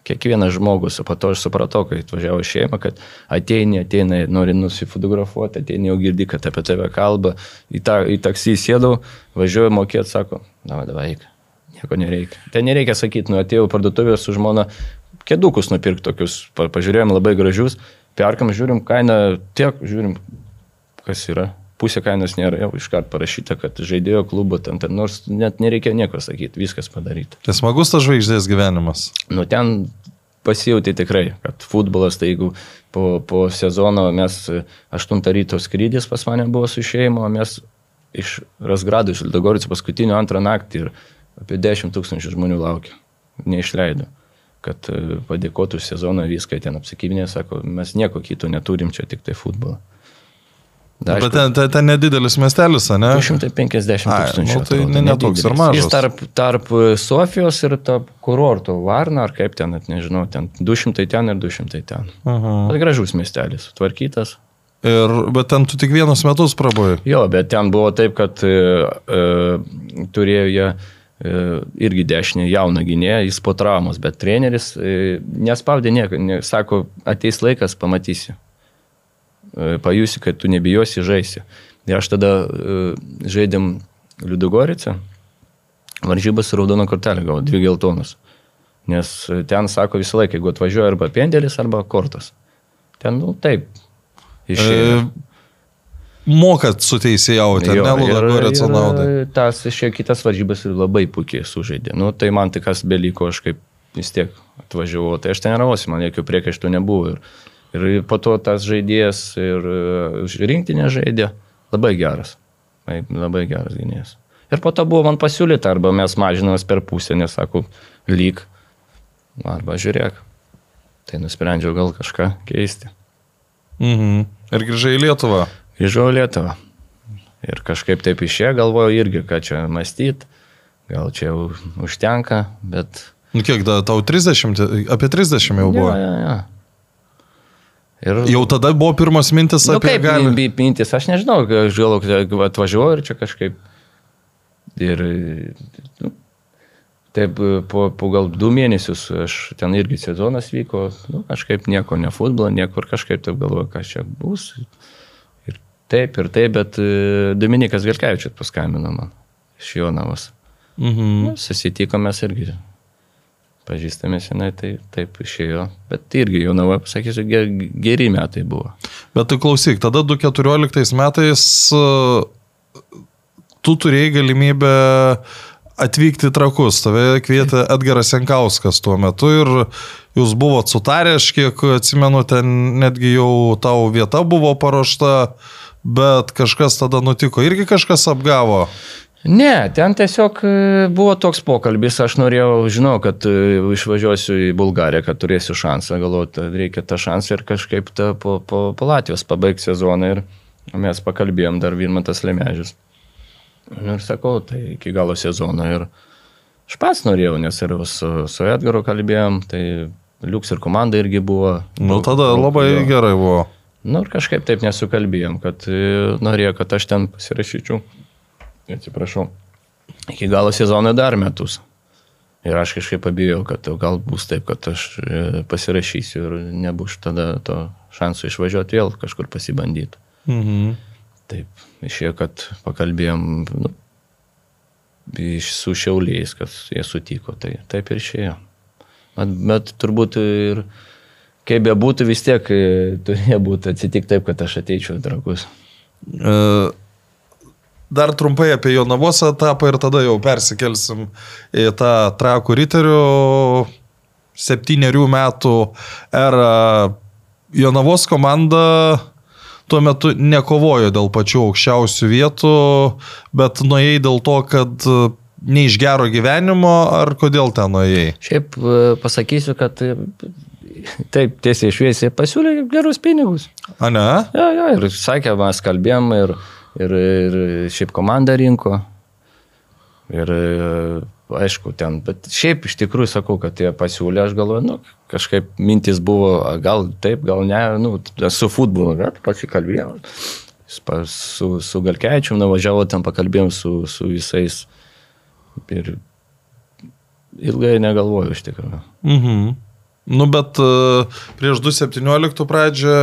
Kiekvienas žmogus, o po to aš supratau, kai atvažiavo šeima, kad ateini, ateina, nori nusifotografuoti, ateini jau girdi, kad apie tave kalba, į, ta, į taksį sėdau, važiuoju mokėti, sako, na, davai, eik. nieko nereikia. Ten nereikia sakyti, nu atėjau į parduotuvę su žmona, kedukus nupirkti tokius, pa, pažiūrėjom labai gražius, perkam, žiūrim kainą, tiek, žiūrim, kas yra. Pusė kainos nėra, jau iškart parašyta, kad žaidėjo klubo ten, ten, nors net nereikia nieko sakyti, viskas padaryta. Tai smagus tas žvaigždės gyvenimas. Nu ten pasijauti tikrai, kad futbolas, tai jeigu po, po sezono mes 8 ryto skrydis pas mane buvo su šeima, o mes iš Rasgrado, iš Ildagorico paskutinio antrą naktį ir apie 10 tūkstančių žmonių laukia. Neišleido. Kad e, padėkotų sezoną viską ten apsikybinė, sako, mes nieko kito neturim, čia tik tai futbolą. Da, Bet ten, ten, ten nedidelis miestelis, ne? 250 Ai, tūkstančių. nu, tai atrodo, ne- ne ir mažas. Jis tarp, tarp Sofijos ir tarp kurorto Varna, ar kaip ten, nežinau, ten 200 ten ir 200 ten. Mhm. Bet gražus miestelis, tvarkytas. Ir, bet ten tu tik vienus metus prabuvai. Jo, bet ten buvo taip, kad e, e, turėjo jie e, irgi dešinį jauną gynėją, jis po traumos, bet treneris e, nespaudė nieko, ne, sako, ateis laikas, pamatysi. Pajusi, kad tu nebijosi, žaisi. Ir aš tada žaidėm Liudogoricę, varžybas ir raudoną kortelę gavau, dvi geltonus. Nes ten sako visą laiką, jeigu atvažiuoja arba pendelis, arba kortas. Ten, nu, taip. Išėjo. E, mokat suteisėjauti, ar Jo, ne, Ludogorėco naudai? Tas išėjo kitas varžybas ir labai puikiai sužaidė. Nu, tai man tik kas beliko, aš kaip vis tiek atvažiavau, tai aš treniravausi, man jokių priekaištų nebuvo. Ir, ir po to tas žaidėjas ir e, rinktinė žaidė labai geras. Labai geras gynėjas. Ir po to buvo man pasiūlyta, arba mes mažinamės per pusę, nes sakau, lyg, arba žiūrėk. Tai nusprendžiau gal kažką keisti. Mhm. Ir grįžai į Lietuvą. Grįžau į Lietuvą. Ir kažkaip taip išėjo, galvoju irgi, ką čia mąstyt, gal čia jau užtenka, bet... Nu kiek, da, tau 30, apie 30 jau buvo. Ja, ja, ja. Ir... Jau tada buvo pirmas mintis nu, apie kaip gali. mintis, aš nežinau, aš galvoju, kad atvažiuoju ir čia kažkaip... Ir... Nu, taip, po, po gal du mėnesius aš ten irgi sezonas vyko, nu, kažkaip nieko, ne futbolą, niekur kažkaip taip galvoju, kas čia bus. Ir taip, ir taip, bet e, Dominikas Vilkevičius paskambino man iš Jonavos. Mhm. Nu, susitikome irgi. Pažįstame senai, tai taip išėjo. Bet irgi Jonava, pasakysiu, ge- geri metai buvo. Bet tu klausyk, tada 2014 metais e, tu turėjai galimybę atvykti trakus. Tave kvietė Edgaras Senkauskas tuo metu ir jūs buvot sutarę, aš kiek atsimenu, ten netgi jau tau vieta buvo paruošta, bet kažkas tada nutiko. Irgi kažkas apgavo. Ne, ten tiesiog e, buvo toks pokalbis, aš norėjau, žinau, kad e, išvažiuosiu į Bulgariją, kad turėsiu šansą, kad reikia tą šansą ir kažkaip ta, po, po, po Latvijos pabaigti sezoną ir mes pakalbėjom dar Vilmantas Lemežis. Nu, ir sakau, tai iki galo sezono ir aš pats norėjau, nes ir su, su Edgaru kalbėjom, tai Liuks ir komanda irgi buvo. Nu tada labai jo. gerai buvo. Nu ir kažkaip taip nesukalbėjom, kad e, norėjo, kad aš ten pasirašyčiau. Atsiprašau. Iki galo sezono dar metus. Ir aš kažkaip abijau, kad gal bus taip, kad aš e, pasirašysiu ir nebus tada to šansų išvažiuoti vėl kažkur pasibandyti. Mhm. Taip, išėjo, kad pakalbėjom nu, su šiauliais, kad jie sutiko, tai taip ir išėjo. Bet, bet turbūt ir kaip bebūtų, vis tiek e, turėjo būti atsitikti taip, kad aš ateičiau į trakus. E, Dar trumpai apie Jonavos etapą ir tada jau persikelsim į tą trakų riterių septyniarių metų erą. Jonavos komanda tuo metu nekovojo dėl pačių aukščiausių vietų, bet nuėjai dėl to, kad ne iš gero gyvenimo, ar kodėl ten nuėjai? Šiaip e, pasakysiu, kad e, taip tiesiai šviesiai pasiūlė gerus pinigus. A ne? Ja, ja, ir sakė, mes kalbėjom ir, ir, ir šiaip komanda rinko. Ir e, aišku, ten, bet šiaip iš tikrųjų sakau, kad jie pasiūlė, aš galvoju, nu, kažkaip mintis buvo, gal taip, gal ne, nu, su futbolu, bet pasikalbėjom. Jis pa- Su, su Galkevičiu nuvažiavo, ten pakalbėjom su, su visais. Ir ilgai negalvoju iš tikrųjų. Mhm. Nu, bet e, prieš 2017 pradžią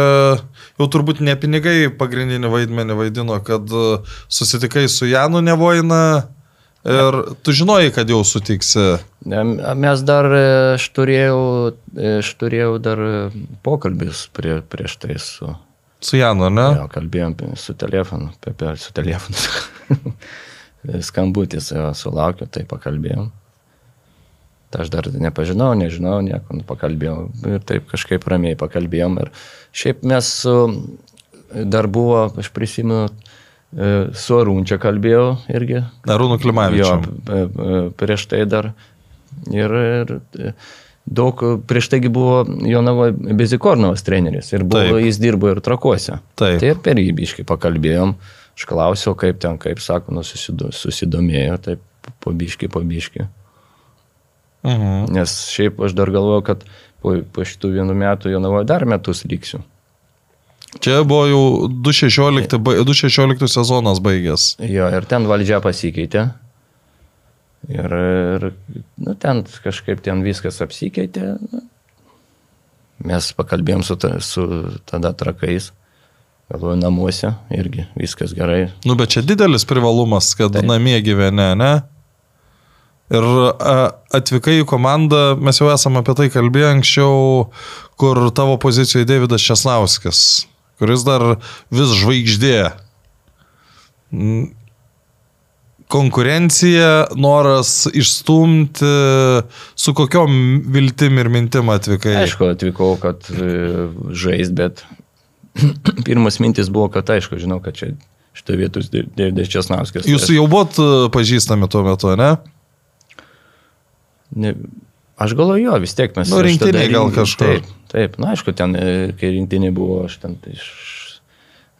jau turbūt ne pinigai pagrindinį vaidmenį vaidino, kad e, susitikai su Janu Nevoina ir tu žinojai, kad jau sutiksi. Mes dar, e, aš turėjau, aš turėjau dar pokalbis prie, prieš tai su, Su Janu, ne? Jo, kalbėjom su telefonu, apie su telefonu. <laughs> Skambutis jo, sulaukiu, tai pakalbėjom. Tai aš dar nepažinau, nežinau, nieko, nu, pakalbėjom ir taip kažkaip ramiai pakalbėjom. Ir šiaip mes su, dar buvo, aš prisimenu, e, su Arūnčia kalbėjau irgi. Arūnų Jo, Klimavičiu. p- p- prieš tai dar. Ir, ir e, daug, prieš taigi buvo Jonavo Bezikornovas treneris ir buvo, Taip. jis dirbo ir trakuose. Taip. Tai ir per jį biškai pakalbėjom. Aš klausiau, kaip ten, kaip sako, nu, susido, susidomėjo, taip po biškai, po biškai. Mhm. Nes šiaip aš dar galvoju, kad po, po šitų vienų metų Jonavoje dar metus liksiu. Čia buvo jau 2016, ba- 2016 sezonas baigęs. Jo, ir ten valdžia pasikeitė. Ir, ir nu, ten kažkaip ten viskas apsikeitė. Mes pakalbėjom su, ta, su tada trakais. Galvoju, namuose irgi viskas gerai. Nu, bet čia didelis privalumas, kad Taip. namie gyveni, ne? Ir atvykai į komandą, mes jau esame apie tai kalbėję anksčiau, kur tavo pozicijoje Davidas Česnauskis, kuris dar vis žvaigždė. Mm. Konkurencija, noras išstumti, su kokiom viltim ir mintim atvykai. Aišku, atvykau, kad e, žaist, bet <clears throat> pirmas mintis buvo, kad aišku, žinau, kad čia šitą vietus Dėdės Česnauskas. Jūs jau buvot e, pažįstami tuo metu, ne? Ne, aš galvoju, jo, vis tiek mes. Nu, tada gal kažkur. Taip, taip, na aišku, ten, e, kai rinktinė buvo, aš ten tai iš...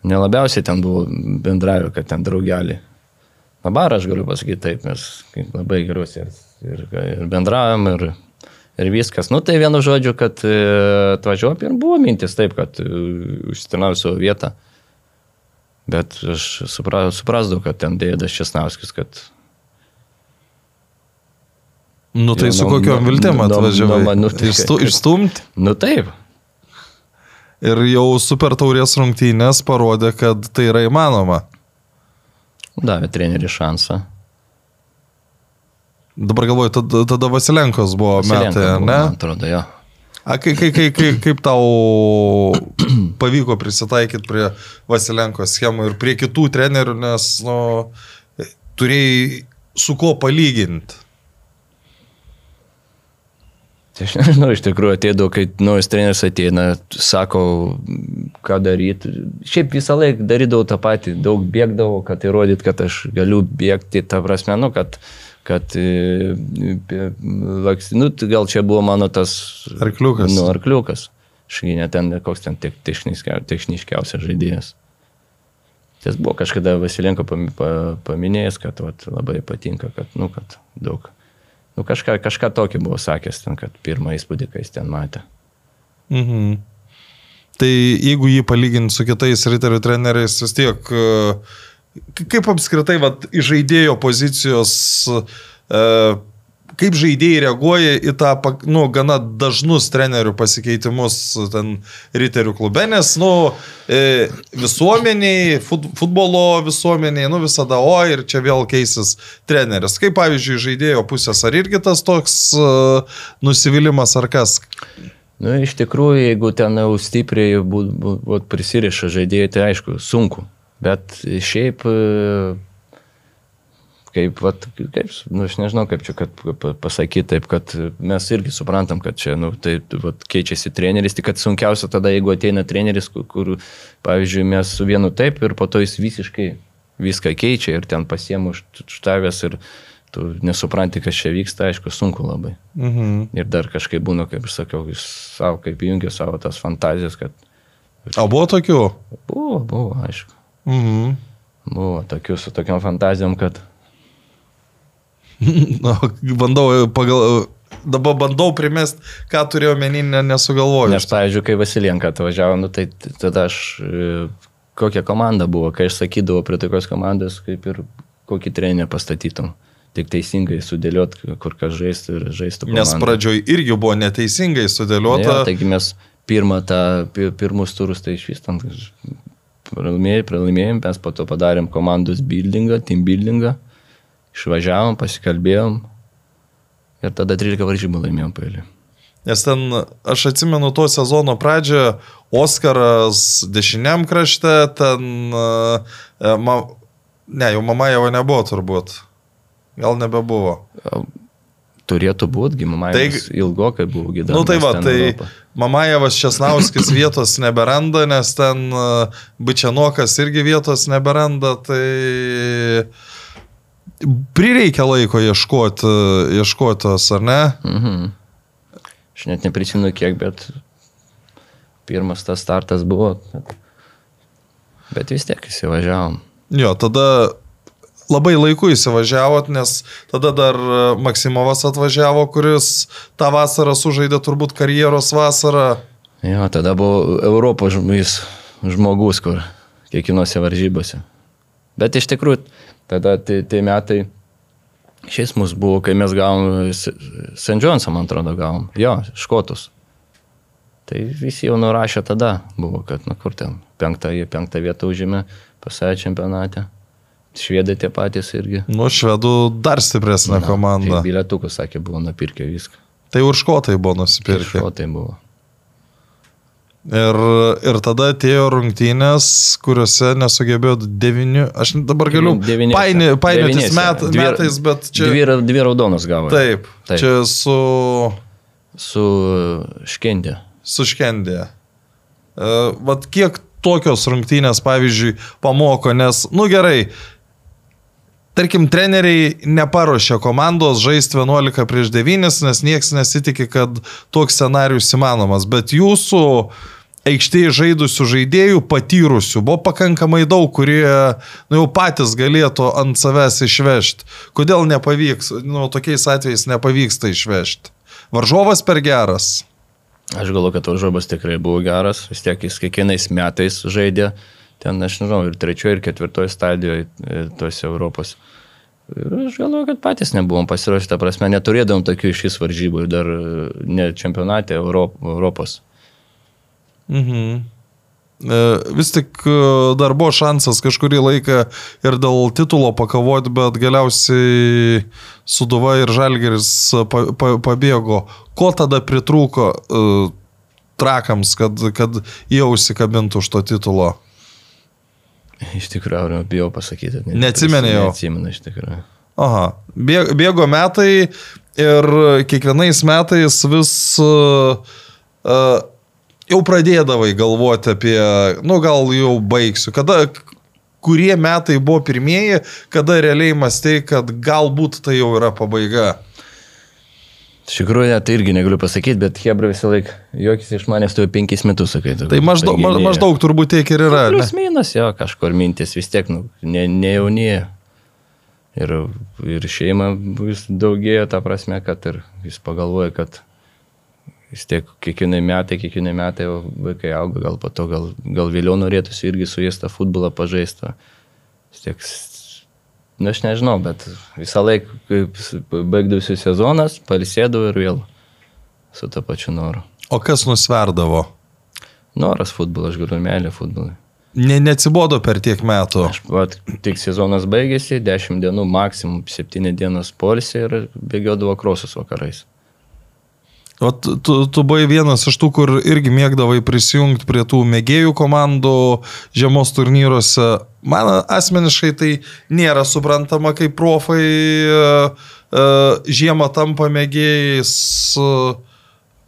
Nelabiausiai ten buvo bendravio, kad ten draugelį. Dabar aš galiu pasakyti taip, mes labai gerus ir, ir, ir bendravom, ir, ir viskas. Nu tai vienu žodžiu, kad e, atvažiuoju ir buvo mintis taip, kad e, užsitarnauju savo vietą. Bet aš supra, suprasdavau, kad ten dėdas Česnauskis, kad Nu tai Jo, su nu, kokiom nu, viltim nu, atvažiavai? nu, nu, tai Išstu, išstumti? Nu taip, Ir jau super taurės rungtynės parodė, kad tai yra įmanoma. davė trenerių šansą. Dabar galvoju, tada, tada Vasilenkos buvo Vasilenko metai, buvo, ne? Man atrodo, jo. A, kai, kai, kai, kai, kaip tau <clears throat> pavyko prisitaikyti prie Vasilenkos schemų ir prie kitų trenerių, nes, nu, turėjai su kuo palyginti. Tai aš <laughs> nežinau, iš tikrųjų ateidavo, kai naujas treneris ateina, sako, ką daryti. Šiaip visą laiką darydavau tą patį, daug bėgdavau, kad įrodyt, kad aš galiu bėgti, ta prasme, nu, kad, kad e, nu, tai gal čia buvo mano tas... Arkliukas. Nu, arkliukas. Šgi net ten koks ten techniškiausias žaidėjas. Tas buvo kažkada Vasilenko pami- pa- paminėjęs, kad vat, labai patinka, kad, nu, kad daug. Nu, kažką, kažką tokį buvo sakęs ten, kad pirmą įspūdį, kai jis ten matė. Mhm. Tai jeigu jį palyginti su kitais riterių treneriais, vis tiek, e, kaip apskritai, iš žaidėjo pozicijos, e, kaip žaidėjai reaguoja į tą, nu, gana dažnus trenerių pasikeitimus ten riterių klube, nes, nu, e, visuomeniai, fut, futbolo visuomeniai, nu, visada, o ir čia vėl keisis treneris. Kaip, pavyzdžiui, žaidėjo pusės, ar irgi tas toks e, nusivylimas ar kas? Nu, iš tikrųjų, jeigu ten jau stipriai būt, būt, būt prisiriša žaidėjai, tai aišku, sunku. Bet šiaip, e, kaip, vat, kaip nu, aš nežinau, kaip čia kad pa- pasakyti, taip, kad mes irgi suprantam, kad čia, nu, tai vat, keičiasi treneris, tik kad sunkiausia tada, jeigu ateina treneris, kur, kur, pavyzdžiui, mes su vienu taip ir po to jis visiškai viską keičia ir ten pasiemu štavęs ir tu nesupranti, kas čia vyksta, aišku, sunku labai. Mhm. Ir dar kažkaip būna, kaip aš sakiau, jis savo, kaip įjungia savo tas fantazijas, kad O buvo tokių? buvo, buvo, aišku. Mhm. Buvo tokių su tokiam fantazijom, kad <laughs> Nu, bandau, pagal, dabar bandau primest, ką turėjau menį, ne, nesugalvoju. Nes, pavyzdžiui, kai Vasilienka atvažiavo, nu, tai tada aš, e, kokia komanda buvo, kai aš sakydavau prie tokios komandos, kaip ir kokį trenerį pastatytum. Tik teisingai sudėliot, kur kas žaisti ir žaisti. Nes pradžioj irgi buvo neteisingai sudėliota. Ja, taigi mes pirmą tą, pi- pirmus turus tai išvystam, pralaimėjom, pralaimėjom, mes po to padarėm komandos buildingą, team buildingą, išvažiavom, pasikalbėjom ir tada 13 varžybų laimėjom paėlį. Nes ten, aš atsimenu to sezono pradžią, Oskaras dešiniam krašte, ten, uh, ma, ne, jau mama jau nebuvo turbūt. Gal nebebuvo. Turėtų būti, gimimai. Tai- ilgokai buvo gydomas. Na nu, tai va, tai Mamajevas Česnauskis <coughs> vietos neberanda, nes ten uh, Bičianokas irgi vietos neberanda, tai prireikia laiko ieškoti, ieškotos, ar ne? Mhm. Aš net neprisimenu kiek, bet pirmas tas startas buvo. Bet, bet vis tiek įsivažiavom. Jo, tada labai laiku įsivažiavot, nes tada dar Maksimovas atvažiavo, kuris tą vasarą sužaidė turbūt karjeros vasarą. Jo, tada buvo Europos žmogus, žmogus kur kiekvienose varžybose. Bet iš tikrųjų, tada tie, tie metai, šiais mūsų buvo, kai mes gavom St. Johnson, man atrodo, gavom. Jo, škotus. Tai visi jau nurašė tada, buvo, kad, na kur ten, penktą, penktą vietą užėmė pasaulio čempionate. Švedai tie patys irgi. Nu, švedų dar stipresnė Na, komanda. Tai bilietukus, sakė, buvo nupirkę viską. Tai ir škotai buvo nusipirkę. Škotai buvo. Ir, ir tada atėjo rungtynės, kuriuose nesugebėjo devini, aš dabar galiu paini, painiotis Devyniese. met, Dvi- metais, bet čia... Dvi, dvi raudonos gavo. Taip, Taip. čia su, Su škendė. su škendė. Uh, vat kiek tokios rungtynės, pavyzdžiui, pamoko, nes, nu gerai, tarkim, treneriai neparuošia komandos žaisti 11 prieš 9, nes niekas nesitikė, kad toks scenarius įmanomas, bet jūsų aikštėje žaidusių žaidėjų, patyrusių, buvo pakankamai daug, kurie nu, jau patys galėtų ant savęs išvežti. Kodėl nepavyks, nu, tokiais atvejais nepavyksta išvežti? Varžovas per geras. Aš galvoju, kad varžovas tikrai buvo geras, vis tiek jis kiekvienais metais žaidė, ten, aš nežinau, ir trečioje, ir ketvirtoje stadijoje e, tose Europos. Ir aš galvoju, kad patys nebuvom pasiruošę, ta prasme, neturėdavom tokių iš vis varžybų, ir dar e, ne čempionate Europ, Europos. Mhm. E, Vis tik e, dar buvo šansas kažkurį laiką ir dėl titulo pakovoti, bet galiausiai Suduva ir Žalgeris pa, pa, pabėgo. Ko tada pritrūko trakams, kad, kad jie užsikabintų už to titulo? Iš tikrųjų, bijau pasakyti. ne- Neatsimeni jau? Neatsimenu, iš tikrųjų. Aha, bė- bėgo metai ir kiekvienais metais vis uh, uh, jau pradėdavai galvoti apie, nu gal jau baigsiu, kada, kurie metai buvo pirmieji, kada realiai mąstai, kad galbūt tai jau yra pabaiga. Iš tikrųjų, tai irgi negaliu pasakyti, bet Hebra visą laiką juokis iš manęs tu jau penkis metus sakai. Tai maždaug, ma, maždaug turbūt tiek ir yra. Plius minus, jo, kažkur mintis vis tiek, nu, ne, ne jaunėje. Ir, ir šeima vis daugėjo, ta prasme, kad ir jis pagalvoja, kad vis tiek kiekvienai metai, kiekvienai metai vaikai auga, gal po to, gal, gal vėliau norėtųsi irgi su jais tą futbolą pažaisti. Vis tiek, s- nu aš nežinau, bet visą laiką, kaip baigdavosi sezonas, palisėdavau ir vėl su to pačiu noru. O kas nusverdavo? Noras futbolas, aš galiu meilę futbolui. Ne, neatsibodo per tiek metų. Aš vat, tik sezonas baigėsi, 10 dienų, maksimum 7 dienos polisė ir bėgiodavo krosus vakarais. O tu, tu, buvai vienas iš tų, kur irgi mėgdavai prisijungti prie tų mėgėjų komandų žiemos turnyruose. Man asmeniškai tai nėra suprantama, kaip profai uh, uh, žiemą tampa mėgėjais.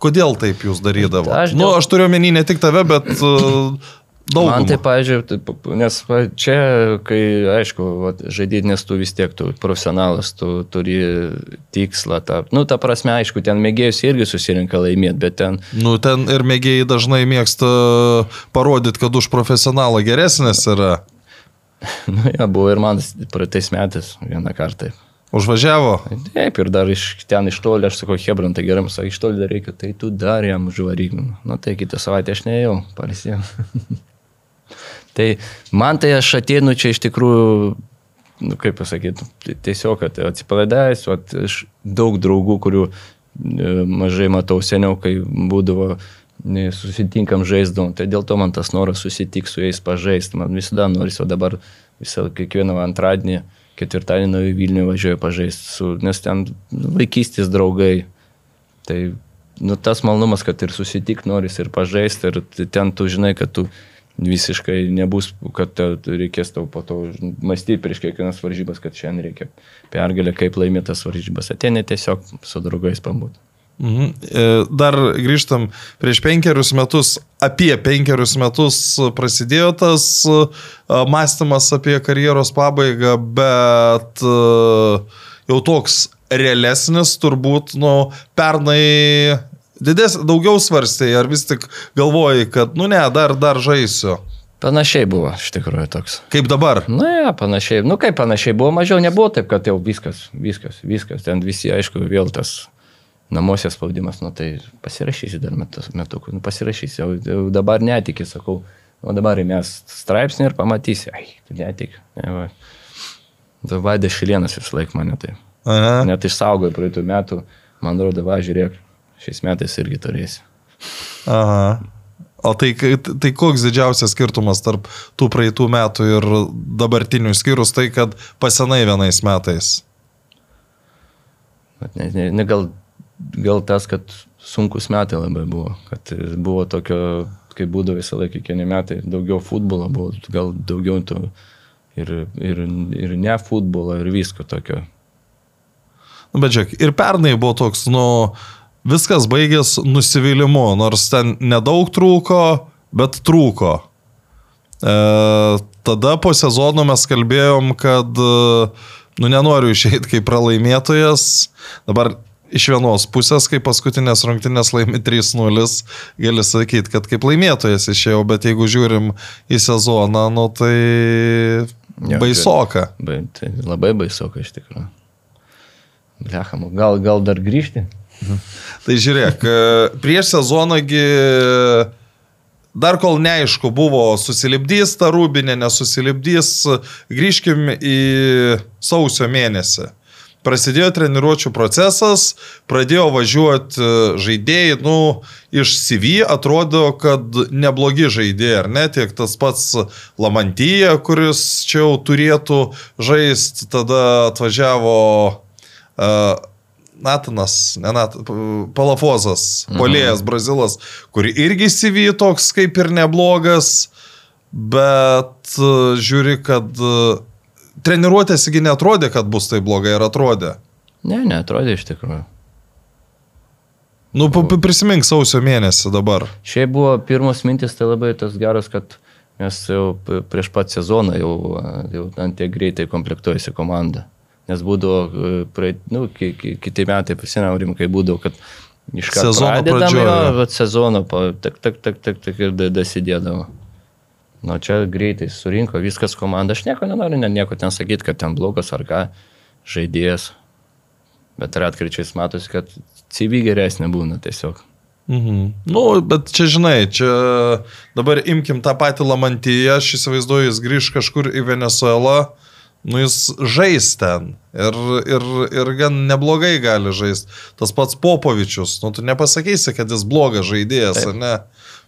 Kodėl taip jūs darydavo? Aš nu, dėl- aš turiu menį ne tik tave, bet uh, daug. Man tai, pavyzdžiui, taip, nes čia, kai, aišku, vat, žaidyti, nes tu vis tiek, tu profesionalas, tu turi tikslą. Ta, nu, ta prasme, aišku, ten mėgėjus irgi susirinka laimėti, bet ten, Nu, ten ir mėgėjai dažnai mėgsta parodyti, kad už profesionalą geresnis yra. <laughs> nu, ja, buvo ir man praeitais metais vieną kartą. Užvažiavo. Taip, ir dar iš ten iš toli, aš sakau, Hebron, tai gerai, sakai, iš toli dar reikia, tai tu dar jam žvaryk. Nu, tai kitą savaitę aš neėjau, parisėjau. <laughs> tai man tai aš ateinu čia iš tikrųjų, nu, kaip pasakyti, tiesiog, kad atsipalaidavęs, aš daug draugų, kurių e, mažai matau seniau, kai būdavo susitinkam žaisdavom, tai dėl to man tas noras susitikti su jais pažaisti, man visada noris, o dabar visą kiekvieną antradienį, ketvirtadienį nuo Vilnių važiuoju pažaisti, nes ten vaikystės draugai. Tai nu, tas malonumas, kad ir susitik noris, ir pažaisti, ir ten tu žinai, kad tu visiškai nebus, kad te, reikės tau po to mąstyti prieš kiekvienas varžybas, kad šiandien reikia pergalę, kaip laimėti tas varžybas. Ateini tiesiog su draugais pabūti. Mhm. E, Dar grįžtam prieš penkerius metus, apie penkerius metus prasidėjo tas e, mąstymas apie karjeros pabaigą, bet e, jau toks realesnis turbūt, nu, pernai didės, daugiau svarstė, ar vis tik galvoji, kad, nu ne, dar, dar žaisiu. Panašiai buvo, iš tikrųjų toks. Kaip dabar? Na, ja, panašiai. Nu, kaip panašiai buvo, mažiau nebuvo taip, kad jau viskas, viskas, viskas. Ten visi, aišku, vėl tas namuose spaudimas, nu tai pasirašysi dar metus, metukų, nu pasirašysi, jau, jau dabar netikė, sakau, o dabar mes straipsnį ir pamatysi, ai, netik. Ne, va. Vaidė šilienas visą laiką mane tai. Aha. Net išsaugojo praeitų metų, man rodo, va, žiūrėk, šiais metais irgi turėsi. Aha. O tai, tai koks didžiausias skirtumas tarp tų praeitų metų ir dabartinių skirus tai, kad pasenai vienais metais? Ne, ne, ne gal, gal tas, kad sunkus metai labai buvo, kad buvo tokio, kaip būdavo visą laiką kiekvieni metai, daugiau futbolo buvo, gal daugiau to ir, ir, ir ne futbolo, ir visko tokio. Nu, bet žiūrėk, ir pernai buvo toks, nu, viskas baigės nusivylimu, nors ten nedaug trūko, bet trūko. E, tada po sezono mes kalbėjom, kad, e, nu, nenoriu išeiti kaip pralaimėtojas. Dabar iš vienos pusės, kai paskutinės rungtynės laimi 3-0, gali sakyti, kad kaip laimėtojas išėjau, bet jeigu žiūrim į sezoną, nu, tai Jo, baisoka. Ba, tai labai baisoka iš tikrųjų. Blecham, gal, gal dar grįžti? Tai žiūrėk, e, prieš sezonągi dar kol neaišku buvo, susilipdys ta rūbinė, nesusilipdys, grįžkim į sausio mėnesį. Prasidėjo treniruočio procesas, pradėjo važiuoti e, žaidėjai, nu, iš CV atrodo, kad neblogi žaidėjai, ar ne, tiek tas pats Lamantyje, kuris čia jau turėtų žaisti, tada atvažiavo uh, Natanas, ne Nat, Palafozas, polėjas Brazilas, kur irgi CV toks kaip ir neblogas, bet e, žiūri, kad e, treniruotėsigi netrodė, kad bus tai blogai ir atrodė. Ne, netrodė iš tikrųjų. Nu, prisimink sausio mėnesį dabar. Šiaip buvo pirmos mintis tai labai tas geras, kad mes jau prieš pat sezoną jau, jau ant tiek greitai komplektuojasi komanda. Nes būdavo, e, praeit, nu, ki, ki, kiti metai, prisinaurim, kai būdavo, kad iš karto Sezono pradžioje. sezono, tak, tak, tak, tak, tak ir da- dasidėdavo. Nu, čia greitai surinko viskas komanda. Aš nieko nenoriu, ne, nieko ten sakyti, kad ten blogas ar ką, žaidėjas. Bet retkričiais matosi, kad CV geresnė būna tiesiog. Mhm. Nu, bet čia žinai, čia dabar imkim tą patį Lamantyje, aš įsivaizduoju, jis grįž kažkur į Venezuelą, nu jis žais ten ir, ir, ir gan neblogai gali žaisti. Tas pats Popovičius, nu tu nepasakysi, kad jis blogas žaidėjas, ar ne?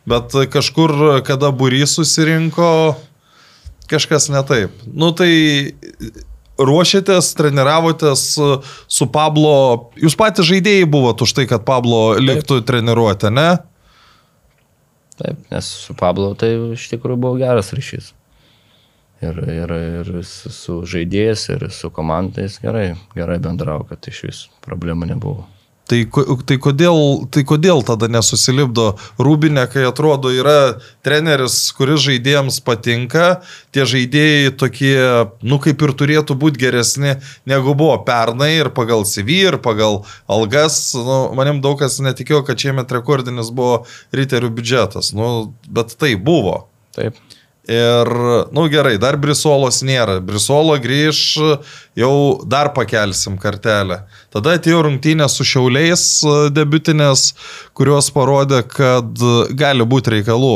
Bet kažkur, kada burys susirinko, kažkas ne taip. Nu tai ruošėtės, treniravotės su- Pablo, jūs patys žaidėjai buvot už tai, kad Pablo liktų treniruotę, ne? Taip, nes su Pablo tai iš tikrųjų buvo geras ryšys. Ir, ir, ir su, su žaidėjais, ir su komandais gerai, gerai bendravo, kad iš vis problemų nebuvo. Tai, tai, kodėl, tai kodėl tada nesusilipdo Rūbinė, kai atrodo yra treneris, kuris žaidėjams patinka, tie žaidėjai tokie, nu kaip ir turėtų būti geresni negu buvo pernai ir pagal CV, ir pagal algas. Nu, manim daug kas netikėjo, kad šiemet rekordinis buvo riterių biudžetas, nu, bet tai buvo. Taip. Ir, na nu, gerai, dar Brisolos nėra. Brisolo grįž, jau dar pakelsim kartelę. Tada atėjo rungtynės su šiauliais e, debutinės, kurios parodė, kad e, gali būti reikalų.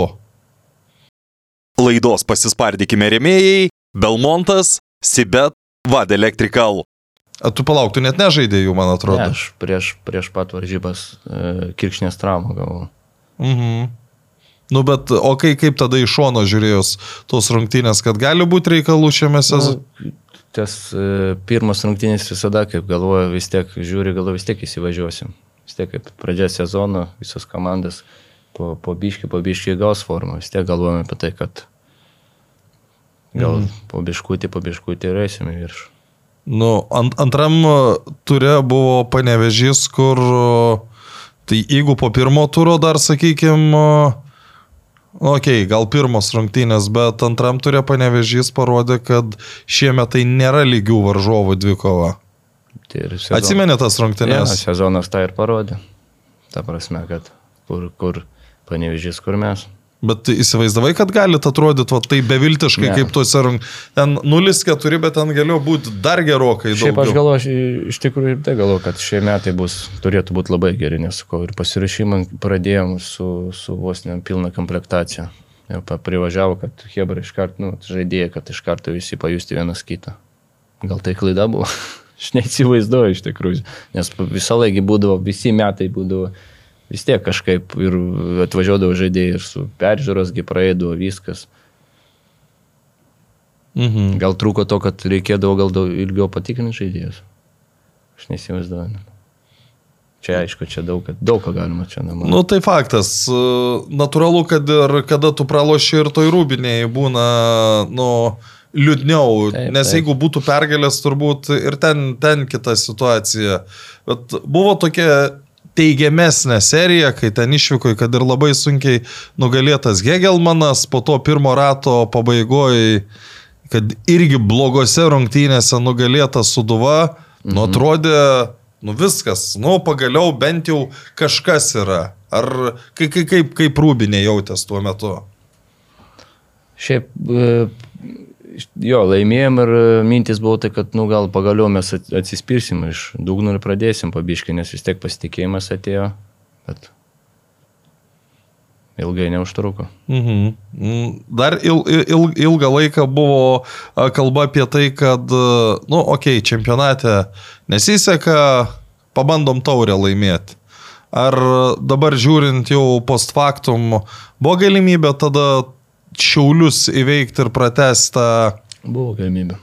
Laidos pasispardykime remėjai - Belmontas, Sibet, Vad Electrical. A, tu palauk, tu net nežaidėjų, man Ne, atrodo. aš prieš, prieš pat varžybas e, kirkšnės traumą gavau. Mhm. Nu, bet, o kai, kaip tada iš šono žiūrėjus tos rungtynės, kad gali būti reikalų šiame sezone? Nu, tas e, pirmas rungtynės visada, kaip galvoju, vis tiek žiūri, galvoju, vis tiek įsivažiuosim. vis tiek kaip pradžia sezono, visos komandas po, po biškį, po biškį gaus formą, vis tiek galvojame apie tai, kad gal mm. po biškutį, po biškutį ir eisime virš. Nu, ant, antram ture buvo panevežys, kur, tai jeigu po pirmo turo dar, sakykime, okay, gal pirmos rungtynės, bet antram turė panevežys parodė, kad šiemet tai nėra lygių varžovų dvikova. Tai sezon... Atsimeni tas Ja, rungtynės? sezonas tą ir parodė. Ta prasme, kad kur, kur panevežys, kur mes. Bet įsivaizdavai, kad galite atrodyti va, taip beviltiškai, Ne. kaip tuose rung... Ten 0-4, bet ten galėjo būti dar gerokai daugiau. Šiaip aš galvoju, iš tikrųjų ir tai galvoju, kad šie metai bus, turėtų būti labai geri, nes sakau, ir pasirašymą pradėjom su, su vos ne pilna komplektacija. Jau privažiavo, kad Hebra iš karto, nu, žaidėjai, kad iš karto visi pajusti vienas kitą. Gal tai klaida buvo? <laughs> Aš neįsivaizduoju iš tikrųjų, nes visą laikį būdavo, visi metai būdavo vis tiek kažkaip ir atvažiuodavo žaidėjai ir su peržiūrosgi praeidavo viskas. Mhm. Gal trūko to, kad reikėdavo gal ilgiau patikrinti žaidėjus. Aš neįsivaizduoju. Čia aišku, čia daug, daug ką galima čia namuose. Nu, tai faktas. Natūralu, kad ir kada tu praloši ir toj rūbinėje būna, nu, liūdniau. Taip, Nes taip. jeigu būtų pergalės, turbūt ir ten, ten kita situacija. Bet buvo tokia teigiamesnė serija, kai ten išvyko, kad ir labai sunkiai nugalėtas Hegelmanas, po to pirmo rato pabaigoje, kad irgi blogose rungtynėse nugalėtas Suduva, mhm. nu atrodė, nu viskas, nu pagaliau bent jau kažkas yra. Ar kaip, kaip, kaip, kaip rūbinė jautės tuo metu? Šiaip, e, jo, laimėjom ir e, mintis buvo tai, kad, nu, gal pagaliau mes at- atsispirsim iš dugno ir pradėsim pabiškai, nes vis tiek pasitikėjimas atėjo, bet ilgai neužtruko. Mhm. Mm, Dar il, il, ilgą laiką buvo kalba apie tai, kad, a, nu, okei, okay, čempionate nesiseka, pabandom taurę laimėti. Ar dabar žiūrint jau post factum, buvo galimybė tada šiaulius įveikti ir pratestą Buvo galimybė.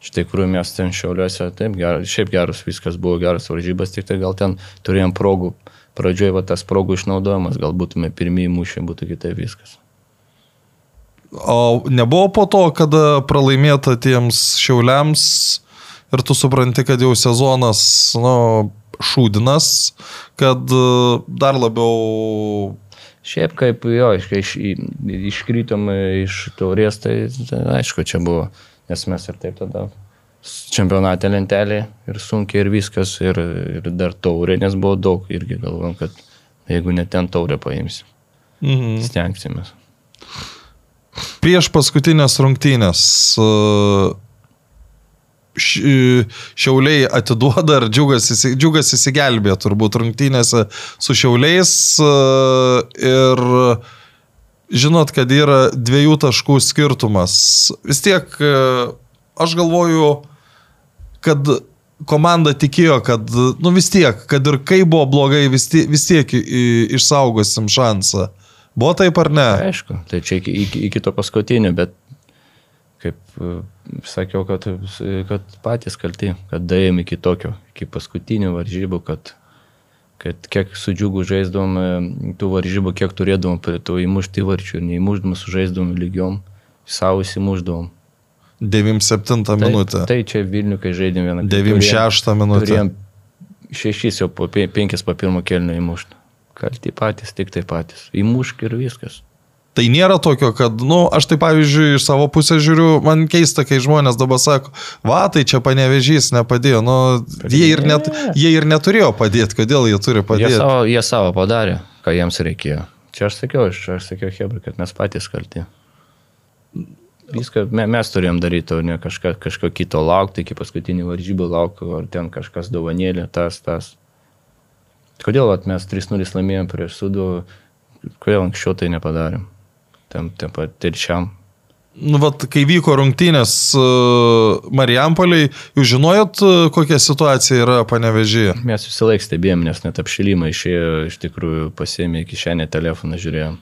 Iš tikrųjų, mes ten šiauliuose, taip, ger, šiaip geras, viskas buvo geras varžybas, tik tai gal ten turėjom progų. Pradžioje va, tas progų išnaudojimas, gal būtume pirmieji mūšiai, būtų kitaip viskas. O nebuvo po to, kada pralaimėta tiems šiauliams ir tu supranti, kad jau sezonas, nu, šūdinas, kad e, dar labiau... Šiaip kaip jo, iš- kai iš, iškrytom iš taurės, tai, tai aišku, čia buvo, nes mes ir taip tada čempionate lentelė ir sunkiai ir viskas, ir, ir dar taurė, nes buvo daug irgi galvom, kad jeigu net ten taurę paimsim, Mhm. stengsimės. Prieš paskutinės rungtynės š- šiauliai atiduoda ir džiugas, džiugas įsigelbė turbūt rungtynėse su šiauliais e, ir žinot, kad yra dviejų taškų skirtumas. Vis tiek e, aš galvoju, kad komanda tikėjo, kad, nu vis tiek, kad ir kaip buvo blogai, vis tiek, vis tiek išsaugosim šansą. Buvo taip ar ne? Aišku, tai čia iki, iki, iki to paskutinio, bet kaip e, sakiau, kad, kad patys kalti, kad daėjom iki tokio, iki paskutinių varžybų, kad, kad kiek su džiugu žaisdom e, tų varžybų, kiek turėdom prie to įmušti varčių ir neįmuždom, sužaisdom lygiom, savo įsimuždom. 97 Tai, minutę. tai čia Vilnių, kai žaidėm vieną 96 minutę. Turėjom šešis jau po pe- penkis po pirmo kelnio įmušti. Kalti patys, tik tai patys. Įmušk ir viskas. Tai nėra tokio, kad, nu, aš tai pavyzdžiui iš savo pusės žiūriu, man keista, kai žmonės dabar sako, va, tai čia panevežys nepadėjo, nu, jie ir, net, jie ir neturėjo padėti, kodėl jie turi Jie padėti. savo, jie savo padarė, ką jiems reikėjo. Čia aš sakiau, aš, aš sakiau Hebra, kad mes patys kalti. Viską me, mes turėjom daryti, o ne kažką, kažko kito laukti, iki paskutinių varžybų laukti, ar ten kažkas dovanėlė, tas, tas. Kodėl vat, mes 3-0 laimėjom prieš sudų, kodėl anksčiau tai nepadarėm? Tam, tam pat telšiam. Nu, vat, kai vyko rungtynės uh, Marijampoliai, jūs žinojot, uh, kokia situacija yra panevežyje? Mes visą laiką stebėjom, nes net apšilimą išėjo, iš tikrųjų pasėmė kišenę telefoną, žiūrėjom.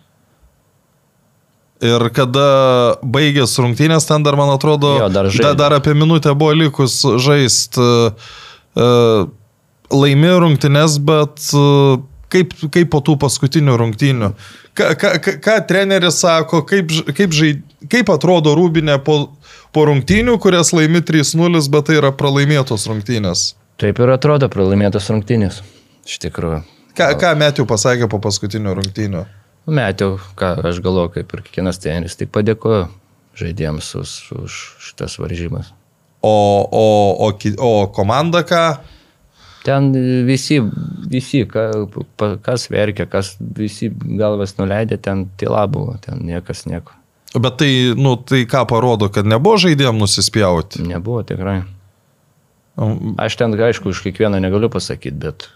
Ir kada baigės rungtynės, ten dar, man atrodo, Jo, dar da, dar apie minutę buvo likus žaisti. Uh, laimi rungtynes, bet e, kaip, kaip po tų paskutinių rungtynių. Ką, ką, ką, treneris sako, kaip, kaip, žaid, kaip atrodo Rūbinė po, po rungtynių, kurias laimi 3-0, bet tai yra pralaimėtos rungtynės. Taip ir atrodo pralaimėtas rungtynės. Iš tikrųjų. Ką, ką Metijų pasakė po paskutinių rungtynių? Metiau, ką aš galvoju, kaip ir kiekvienas treneris, tai padėkoju žaidėjams už, už šitas varžybas. O, o, o, o komanda ką? Ten visi, visi, ka, kas verkia, kas visi galvas nuleidė, ten tyla buvo, ten niekas nieko. Bet tai, nu, tai ką parodo, kad nebuvo žaidėjim nusispjauti. Nebuvo tikrai. Aš ten, aišku, už kiekvieną negaliu pasakyti, bet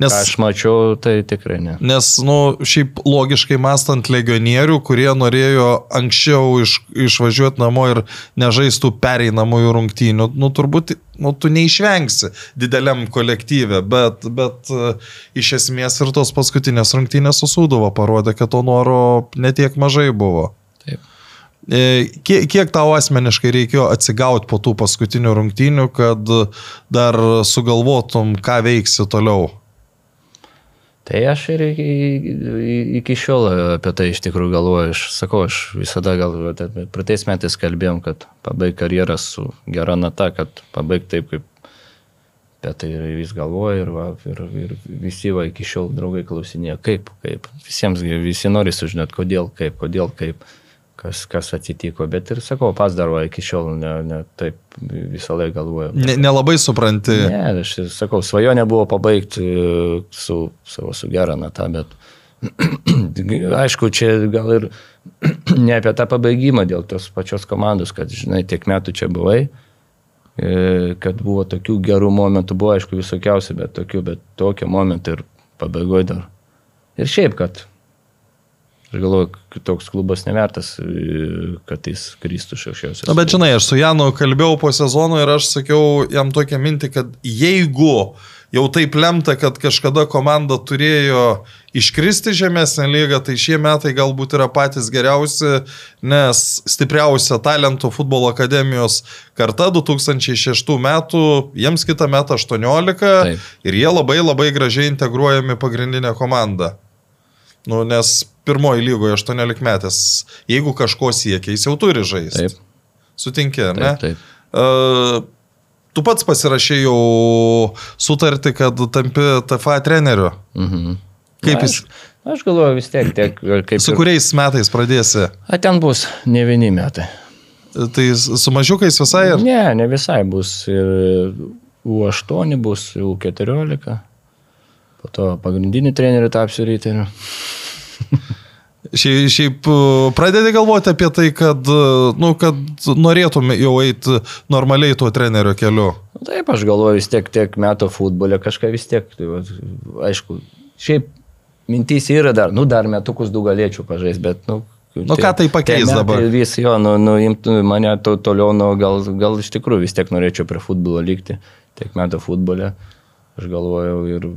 Nes, ką aš mačiau, tai tikrai ne. nes, nu, šiaip logiškai mastant legionierių, kurie norėjo anksčiau iš, išvažiuoti namo ir nežaistų pereinamųjų rungtynių, nu, turbūt, nu, tu neišvengsi dideliam kolektyvė, bet, bet e, iš esmės ir tos paskutinės rungtynės susūduvo parodė, kad to noro netiek mažai buvo. E, Kiek, kiek tau asmeniškai reikėjo atsigauti po tų paskutinių rungtynių, kad dar sugalvotum, ką veiksi toliau? Tai aš ir iki, iki- šiol apie tai iš tikrųjų galvoju. Aš sakau, aš visada galvoju, praeitais metais kalbėjom, kad pabaig karjerą su gera nata, kad pabaig taip, kaip apie tai vis galvoju ir, va, ir, ir visi va iki šiol draugai klausinėjo, kaip, kaip. Visiems, visi nori sužinoti, kodėl, kaip, kodėl, kaip, kas, kas atsitiko. Bet ir sakau, pas dar va iki šiol ne, ne taip visą laiką galvoju. Ne- Nelabai supranti. Ne, aš sakau, svajonė buvo pabaigti e, su savo su gera nata, bet <clears throat> aišku, čia gal ir <clears throat> ne apie tą pabaigimą dėl tos pačios komandos, kad, žinai, tiek metų čia buvai, e, kad buvo tokių gerų momentų, buvo aišku visokiausių, bet tokių, bet tokie momentai ir pabaigoje dar. Ir šiaip, kad aš galvoju, kad toks klubas nevertas, e, kad jis kristų iš aukščiausios. Na, bet žinai, aš su Janu kalbėjau po sezono ir aš sakiau jam tokią mintį, kad jeigu jau taip lemta, kad kažkada komanda turėjo iškristi žemesnę lygą, tai šie metai galbūt yra patys geriausi, nes stipriausia talentų futbolo akademijos karta 2006 metų, jiems kitą metą 18 Taip. ir jie labai labai gražiai integruojami pagrindinę komandą. Nu, nes pirmoji lygoje 18 metės, jeigu kažko siekia, jis jau turi žaisti. Taip, Sutinki, ar ne? taip, taip. Uh, tu pats pasirašai jau sutartį, kad tampi TFA treneriu. Mhm. Kaip Na, jis, Aš, aš galvoju vis tiek, tiek kaip... su ir- kuriais metais pradėsi? A ten bus ne vieni metai. Tai su mažiukais visai ir... Ne, ne visai bus. Ir U8 bus, U14. Po to pagrindinį trenerių tapsiu ryteriu. <laughs> Šiaip, šiaip uh, pradedi galvoti apie tai, kad, uh, nu, kad norėtum jau eiti normaliai tuo trenerio keliu. Nu, taip, aš galvoju vis tiek tiek metų futbole, kažką vis tiek. Tai, va, aišku, šiaip mintys yra dar, nu dar metukus du galėčiau pažaisti, bet, nu... Nu, ką tai pakeis metai dabar? Vis jo, nu, nu imtų mane to, toliau, nu, gal, gal iš tikrųjų vis tiek norėčiau prie futbolo likti, tiek metų futbole. Aš galvojau ir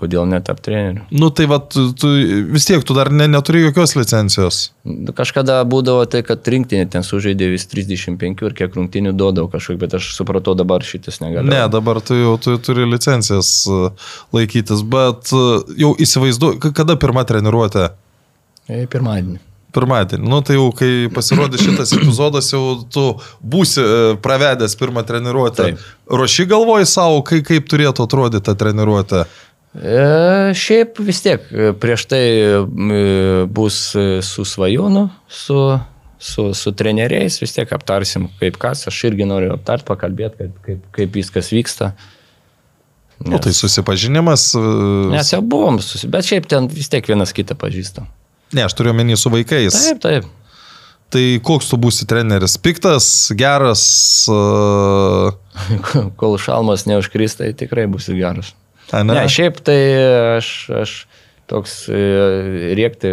kodėl netap treneriu. Nu, tai va, tu, tu, vis tiek tu dar ne, neturi jokios licencijos. Nu, Kažkada būdavo tai, kad rinktinė ten sužaidė vis 35 ir kiek rungtinių duodavo kažkokį, bet aš supratau dabar šitas negaliu. Ne, dabar tu jau tu, turi licencijas uh, laikytis, bet uh, jau įsivaizduoju, kada pirmą treniruotę? E, Pirmadienį. Pirmadienį. Nu, tai jau kai pasirodys šitas epizodas, jau tu būsi e, pravedęs pirmą treniruotę. Taip. Ruoši galvoji savo, kai, kaip turėtų atrodyti ta treniruotė. E, šiaip vis tiek, e, prieš tai e, bus e, su svajūnu, su, su, su treneriais, vis tiek aptarsim, kaip kas, aš irgi noriu aptart, pakalbėti, kaip, kaip, kaip viskas vyksta. Nu, tai susipažinimas. e, Mes jau buvom, susi... bet šiaip ten vis tiek vienas kitą pažįstam. Ne, aš turiu menį su vaikais. Taip, taip. Tai koks tu būsi treneris? Piktas, geras. Uh, <laughs> Kol šalmas neužkris, tai tikrai bus geras. A, Ne, šiaip tai aš, aš toks e, rėkti,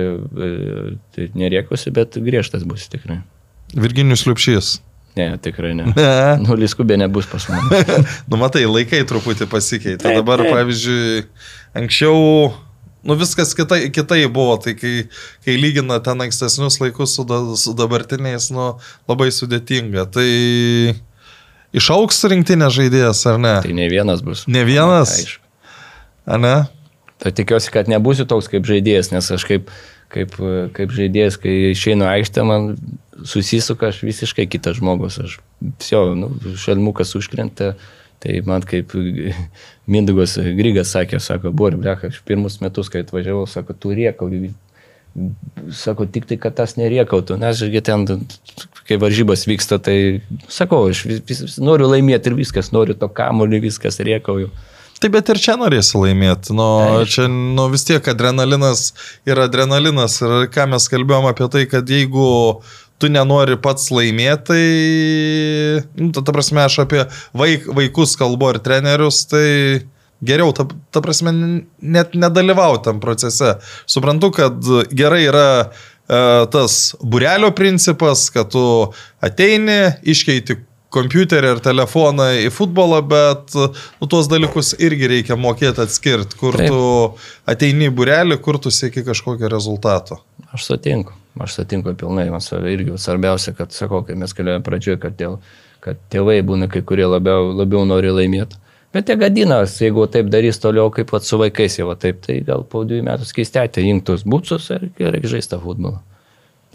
tai nerėkusi, bet griežtas bus tikrai. Virginijus Liupšys. Ne, tikrai ne. <laughs> Ne. Nulis kubė nebus pas mane. <laughs> nu, matai, laikai truputį pasikeitė. Taip, Dabar, taip. pavyzdžiui, anksčiau, nu viskas kitai, kitai buvo, tai kai, kai lygina ten ankstesnius laikus su, da, su dabartiniais, nu, labai sudėtinga. Tai Išauks rinktinė žaidėjas, ar ne? Tai ne vienas bus. Ne vienas? Aišku. A ne? Tai tikiuosi, kad nebūsiu toks kaip žaidėjas, nes aš kaip, kaip, kaip žaidėjas, kai išeinu aikštę, man susisuka aš visiškai kitas žmogus. Aš, jo, nu, šalmukas užkrenta, tai man kaip <laughs> Mindugos Grygas sakė, sako, buvo ir blecha, aš pirmus metus, kai atvažiavau, sako, tu riekau. Sako, tik tai, kad tas neriekautų, nes aš ten, kai varžybos vyksta, tai sakau, aš vis, vis, noriu laimėti ir viskas, noriu to kamuolį, viskas riekauju. Taip, bet ir čia norėsi laimėti. Nu, Aišku. čia nu, vis tiek adrenalinas yra adrenalinas. Ir ką mes kalbėjom apie tai, kad jeigu tu nenori pats laimėti, tai, nu, ta, ta prasme, aš apie vaik, vaikus kalbu ir trenerius, tai geriau, ta, ta prasme, net nedalyvauti tam procese. Suprantu, kad gerai yra e, tas burelio principas, kad tu ateini, iškeiti kompiuterį ir telefoną į futbolą, bet nu, tuos dalykus irgi reikia mokėti atskirti, kur Taip. tu ateini į burelį, kur tu sieki kažkokio rezultato. Aš sutinku, aš sutinku pilnai, man irgi svarbiausia, kad sakau, kai mes kalbėjome pradžioje, kad, dėl, kad tėvai būna kai kurie labiau, labiau nori laimėti. Bet jie gadinas, jeigu taip darys toliau kaip pat su vaikais, jau taip, tai gal po dviejų metų keistėti, jungtus būtus ir gerai žaisti futbolą.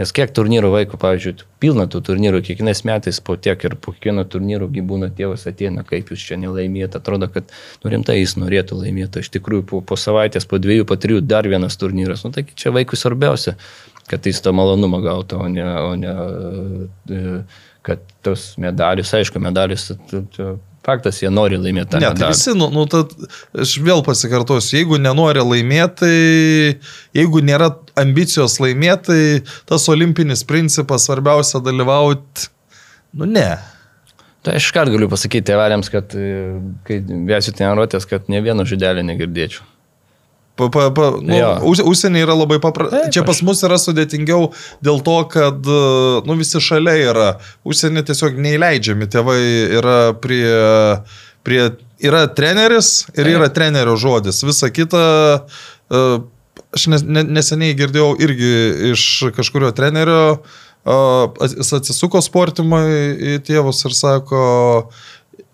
Nes kiek turnyrų vaikų, pavyzdžiui, pilna tų turnyrų, kiekvienais metais po tiek ir po kiekvieno turnyrų būna tėvas ateina, kaip jūs čia nelaimėte, atrodo, kad nu, rimtai jis norėtų laimėti, iš tikrųjų po, po savaitės, po dviejų, po trijų dar vienas turnyras, nu tai čia vaikui svarbiausia, kad jis to malonumą gautų, o ne, o ne e, kad tos medalius, aišku, medalius, faktas, jie nori laimėti Ne, tai visi, nu, nu tad, aš vėl pasikartosiu, jeigu nenori laimėti, tai jeigu nėra ambicijos laimėti, tai tas olimpinis principas svarbiausia dalyvauti, nu ne. Tai aš iškart galiu pasakyti tėveliams, kad e, kai vėsiu treniruotės, kad ne vieno žudelio negirdėčiau. Pa, pa, pa, nu, us- Užsienį yra labai paprasta. Čia pas mus yra sudėtingiau dėl to, kad nu, visi šalia yra. Užsienį tiesiog neįleidžiami. Tėvai yra prie... prie yra treneris ir Taip. yra trenerio žodis. Visa kita... e, Aš nes, ne, neseniai girdėjau irgi iš kažkurio trenerio, e, jis atsisuko sportimą į tėvus ir sako,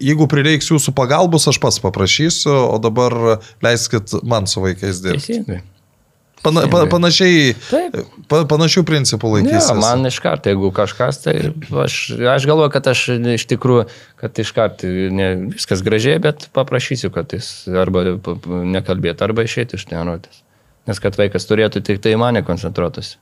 jeigu prireiks jūsų pagalbos, aš pats paprašysiu, o dabar leiskit man su vaikais dirbti. Teisingai. Pana, pa, panašiai, pa, panašių principų Ne, laikysis. man iš karto, jeigu kažkas, tai aš, aš galvoju, kad aš iš tikrųjų, kad iš karto ne, viskas gražiai, bet paprašysiu, kad jis arba nekalbėtų, arba išėti iš treniruotės. Nes kad vaikas turėtų tik tai į mane koncentruotis.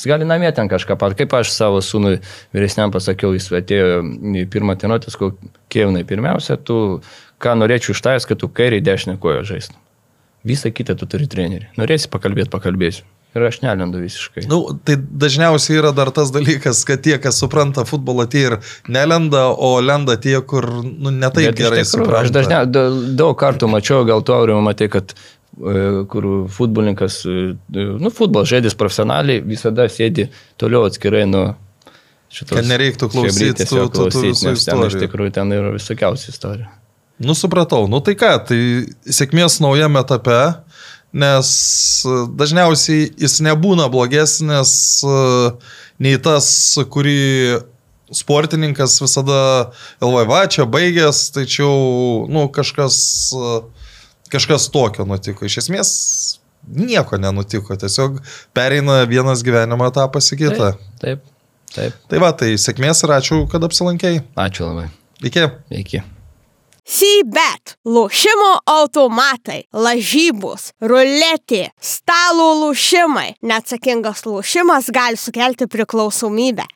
Jis gali namie ten kažką pat, kaip aš savo sūnui vyresniam pasakiau, jis atėjo į pirmą treniruotės, kur Kievinai pirmiausia, tu ką norėčiau iš tavęs, kad tu kairį dešinę koją žaistum. Visą kitą tu turi trenerį. Norėsi pakalbėti, pakalbėsiu. Ir aš nelendu visiškai. Nu, tai dažniausiai yra dar tas dalykas, kad tie, kas supranta futbolą, tie ir nelenda, o lenda tie, kur nu, netaip Bet gerai tikrųjų, supranta. Aš dažnia, da, daug kartų mačiau, gal tu aurimą matai, kad kur futbolininkas, e, nu, futbol žaidės profesionaliai, visada sėdi toliau atskirai nuo šitos. Kad nereiktų klausyt chebrytės, tų- jo, tų- tų klausyt, visų ten iš istorijų. tikrųjų ten yra visokiausių istorijų. Nu, supratau. Nu, tai ką, tai sėkmės naujame etape, nes e, dažniausiai jis nebūna blogesnis e, nei tas, kurį sportininkas visada galvoja, va, čia baigęs, tačiau, nu, kažkas, e, kažkas tokio nutiko. Iš esmės, nieko nenutiko, tiesiog pereina vienas gyvenimo etapas į kitą. Taip, taip, taip. Tai va, tai sėkmės ir ačiū, kad apsilankėjai. Ačiū labai. Iki. Iki. Sybet, lošimo automatai, lažybos, ruletė, stalo lošimai. Neatsakingas lošimas gali sukelti priklausomybę.